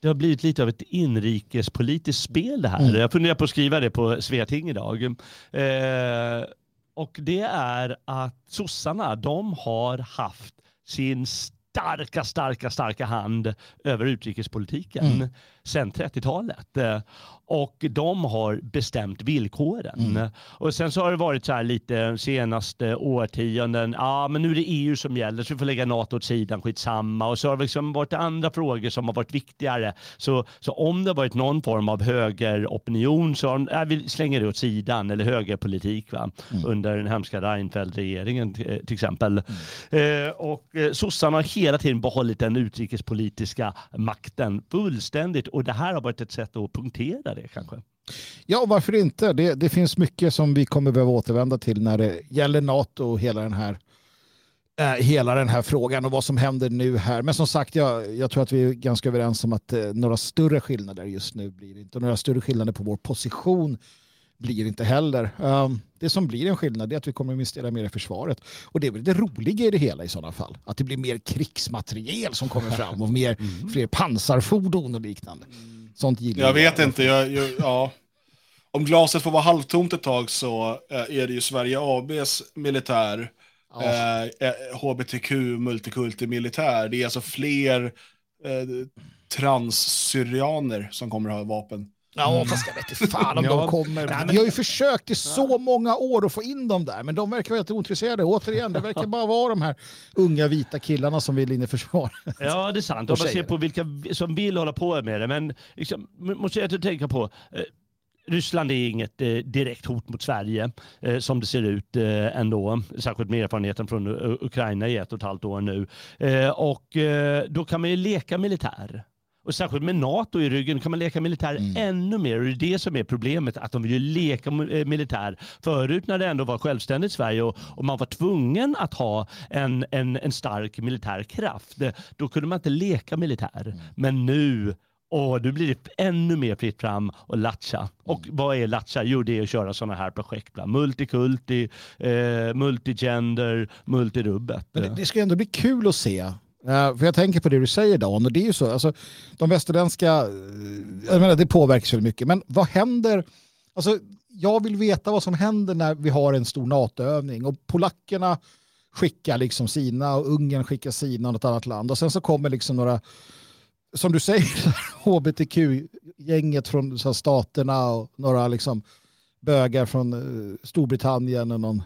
Speaker 2: det har blivit lite av ett inrikespolitiskt spel det här. Mm. Jag funderar på att skriva det på Sveting idag. Eh, och det är att sossarna, de har haft sin starka, starka, starka hand över utrikespolitiken. Mm. Sedan 30-talet. Och de har bestämt villkoren. Mm. Och sen så har det varit så här lite senaste årtionden, ja men nu är det EU som gäller så vi får lägga NATO åt sidan, skitsamma. Och så har det liksom varit andra frågor som har varit viktigare. Så, så om det har varit någon form av högeropinion så har, ja, vi slänger det åt sidan, eller högerpolitik va? Mm. under den hemska Reinfeldt-regeringen till exempel. Mm. Eh, och eh, sossarna har hela tiden behållit den utrikespolitiska makten fullständigt och det här har varit ett sätt att punktera det kanske.
Speaker 1: Ja, varför inte? Det, det finns mycket som vi kommer behöva återvända till när det gäller NATO och hela den här eh, hela den här frågan och vad som händer nu här. Men som sagt, jag, jag tror att vi är ganska överens om att eh, några större skillnader just nu blir det inte. Några större skillnader på vår position blir inte heller. Um, det som blir en skillnad är att vi kommer att investera mer i försvaret. Och det är väl det roliga i det hela i sådana fall. Att det blir mer krigsmateriel som kommer fram och mer, mm. fler pansarfordon och liknande. Sånt
Speaker 3: gillar jag. vet inte, jag, jag, ja. Om glaset får vara halvtomt ett tag så eh, är det ju Sverige ABs militär, ja. eh, hbtq multikulti militär. Det är alltså fler eh, transsyrianer som kommer att ha vapen.
Speaker 1: Ja, mm. fast jag vet inte fan om ja. de kommer. Ja, men... Vi har ju försökt i så många år att få in dem där, men de verkar vara helt ointresserade. Återigen, det verkar bara vara de här unga vita killarna som vill in i försvaret.
Speaker 2: Ja, det är sant. Om man ser på vilka som vill hålla på med det. Men liksom, måste jag tänka på, eh, Ryssland är inget eh, direkt hot mot Sverige eh, som det ser ut eh, ändå, särskilt med erfarenheten från Ukraina i ett och ett halvt år nu. Eh, och eh, då kan man ju leka militär. Och särskilt med NATO i ryggen kan man leka militär mm. ännu mer. Och det är det som är problemet, att de vill leka eh, militär. Förut när det ändå var självständigt Sverige och, och man var tvungen att ha en, en, en stark militär kraft, då kunde man inte leka militär. Mm. Men nu och nu blir det ännu mer fritt fram och latcha. Mm. Och vad är latcha? Jo, det är att köra sådana här projekt. Multikulti, eh, multigender, multirubbet.
Speaker 1: Det, det ska ändå bli kul att se Uh, för jag tänker på det du säger Dan, och det är ju så, alltså, de västerländska, eh, jag menar det påverkas väldigt mycket, men vad händer, alltså jag vill veta vad som händer när vi har en stor NATO-övning och polackerna skickar liksom sina och Ungern skickar sina och något annat land och sen så kommer liksom några, som du säger, hbtq-gänget från så staterna och några liksom bögar från uh, Storbritannien och någon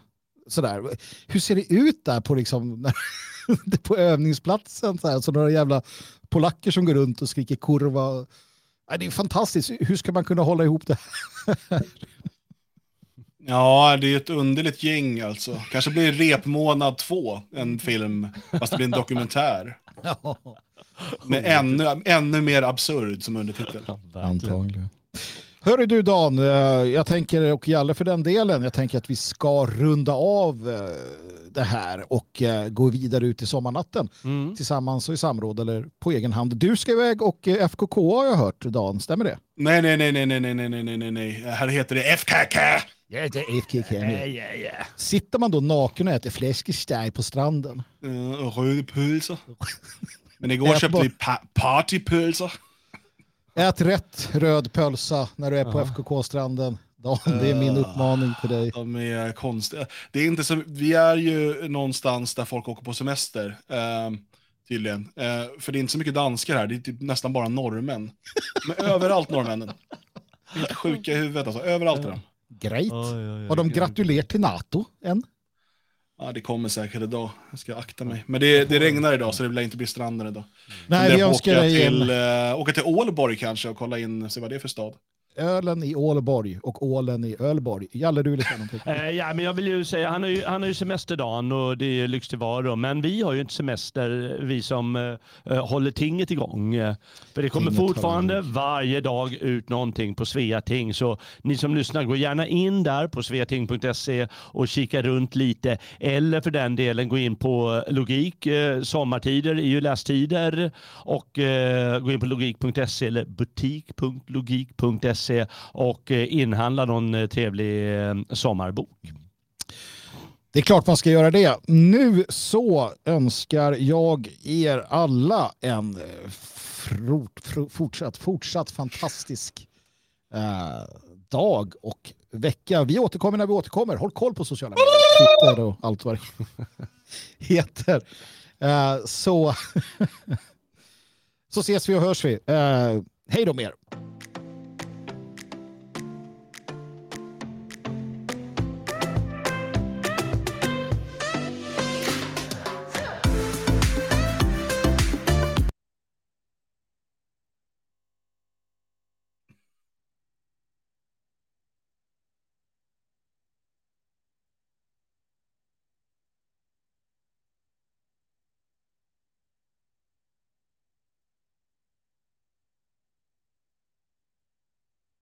Speaker 1: sådär. Hur ser det ut där på, liksom, på övningsplatsen? Så, här, så några jävla polacker som går runt och skriker kurva. Det är fantastiskt. Hur ska man kunna hålla ihop det
Speaker 3: Ja, det är ett underligt gäng alltså. Kanske blir Repmånad 2 en film, fast det blir en dokumentär. Med ännu, ännu mer absurd som undertitel.
Speaker 1: Antagligen. Hörru du Dan, eh, jag tänker, och Jalle för den delen, jag tänker att vi ska runda av eh, det här och eh, gå vidare ut i sommarnatten mm. tillsammans och i samråd eller på egen hand. Du ska iväg och FKK har jag hört Dan, stämmer det?
Speaker 3: Nej, nej, nej, nej, nej, nej, nej, nej, nej, nej. Här heter det FKK.
Speaker 1: Ja, det är FKK. Ja, ja, ja. Sitter man då naken och äter fläskesteg på stranden?
Speaker 3: Uh, och rödpölser. Men igår köpte vi pa partypölser.
Speaker 1: Ät rätt röd pölsa när du är på ja. FKK-stranden. Det är min uppmaning till dig.
Speaker 3: De är konstiga. Det är inte så, vi är ju någonstans där folk åker på semester. Eh, tydligen. Eh, för det är inte så mycket danskar här, det är typ nästan bara norrmän. Men överallt norrmännen. Helt sjuka i huvudet alltså, överallt är de.
Speaker 1: Grejt. Har de gratulerat till NATO än?
Speaker 3: Ja, det kommer säkert idag. Jag ska akta mig. Men det, det regnar idag så det blir inte bli stranden idag.
Speaker 1: Nej, vi önskar
Speaker 3: dig till, äh, åka till Ålborg kanske och kolla in, se vad det är för stad
Speaker 1: ölen i Ålborg och ålen i Ölborg. Jalle, du vill säga någonting?
Speaker 2: Eh, ja, men jag vill ju säga, han har ju, han har ju semesterdagen och det är lyx till varo, men vi har ju inte semester, vi som uh, håller tinget igång. För det kommer tinget fortfarande varje dag ut någonting på Sveating, så ni som lyssnar, gå gärna in där på sveating.se och kika runt lite, eller för den delen gå in på Logik, uh, sommartider är ju lästider, och uh, gå in på logik.se eller butik.logik.se www.svenskspel.se och eh, inhandla någon eh, trevlig eh, sommarbok.
Speaker 1: Det är klart man ska göra det. Nu så önskar jag er alla en fortsatt, fortsatt fantastisk eh, dag och vecka. Vi återkommer när vi återkommer. Håll koll på sociala medier, Twitter och allt vad det heter. Eh, så, så ses vi och hörs vi. Eh, Hej då med er!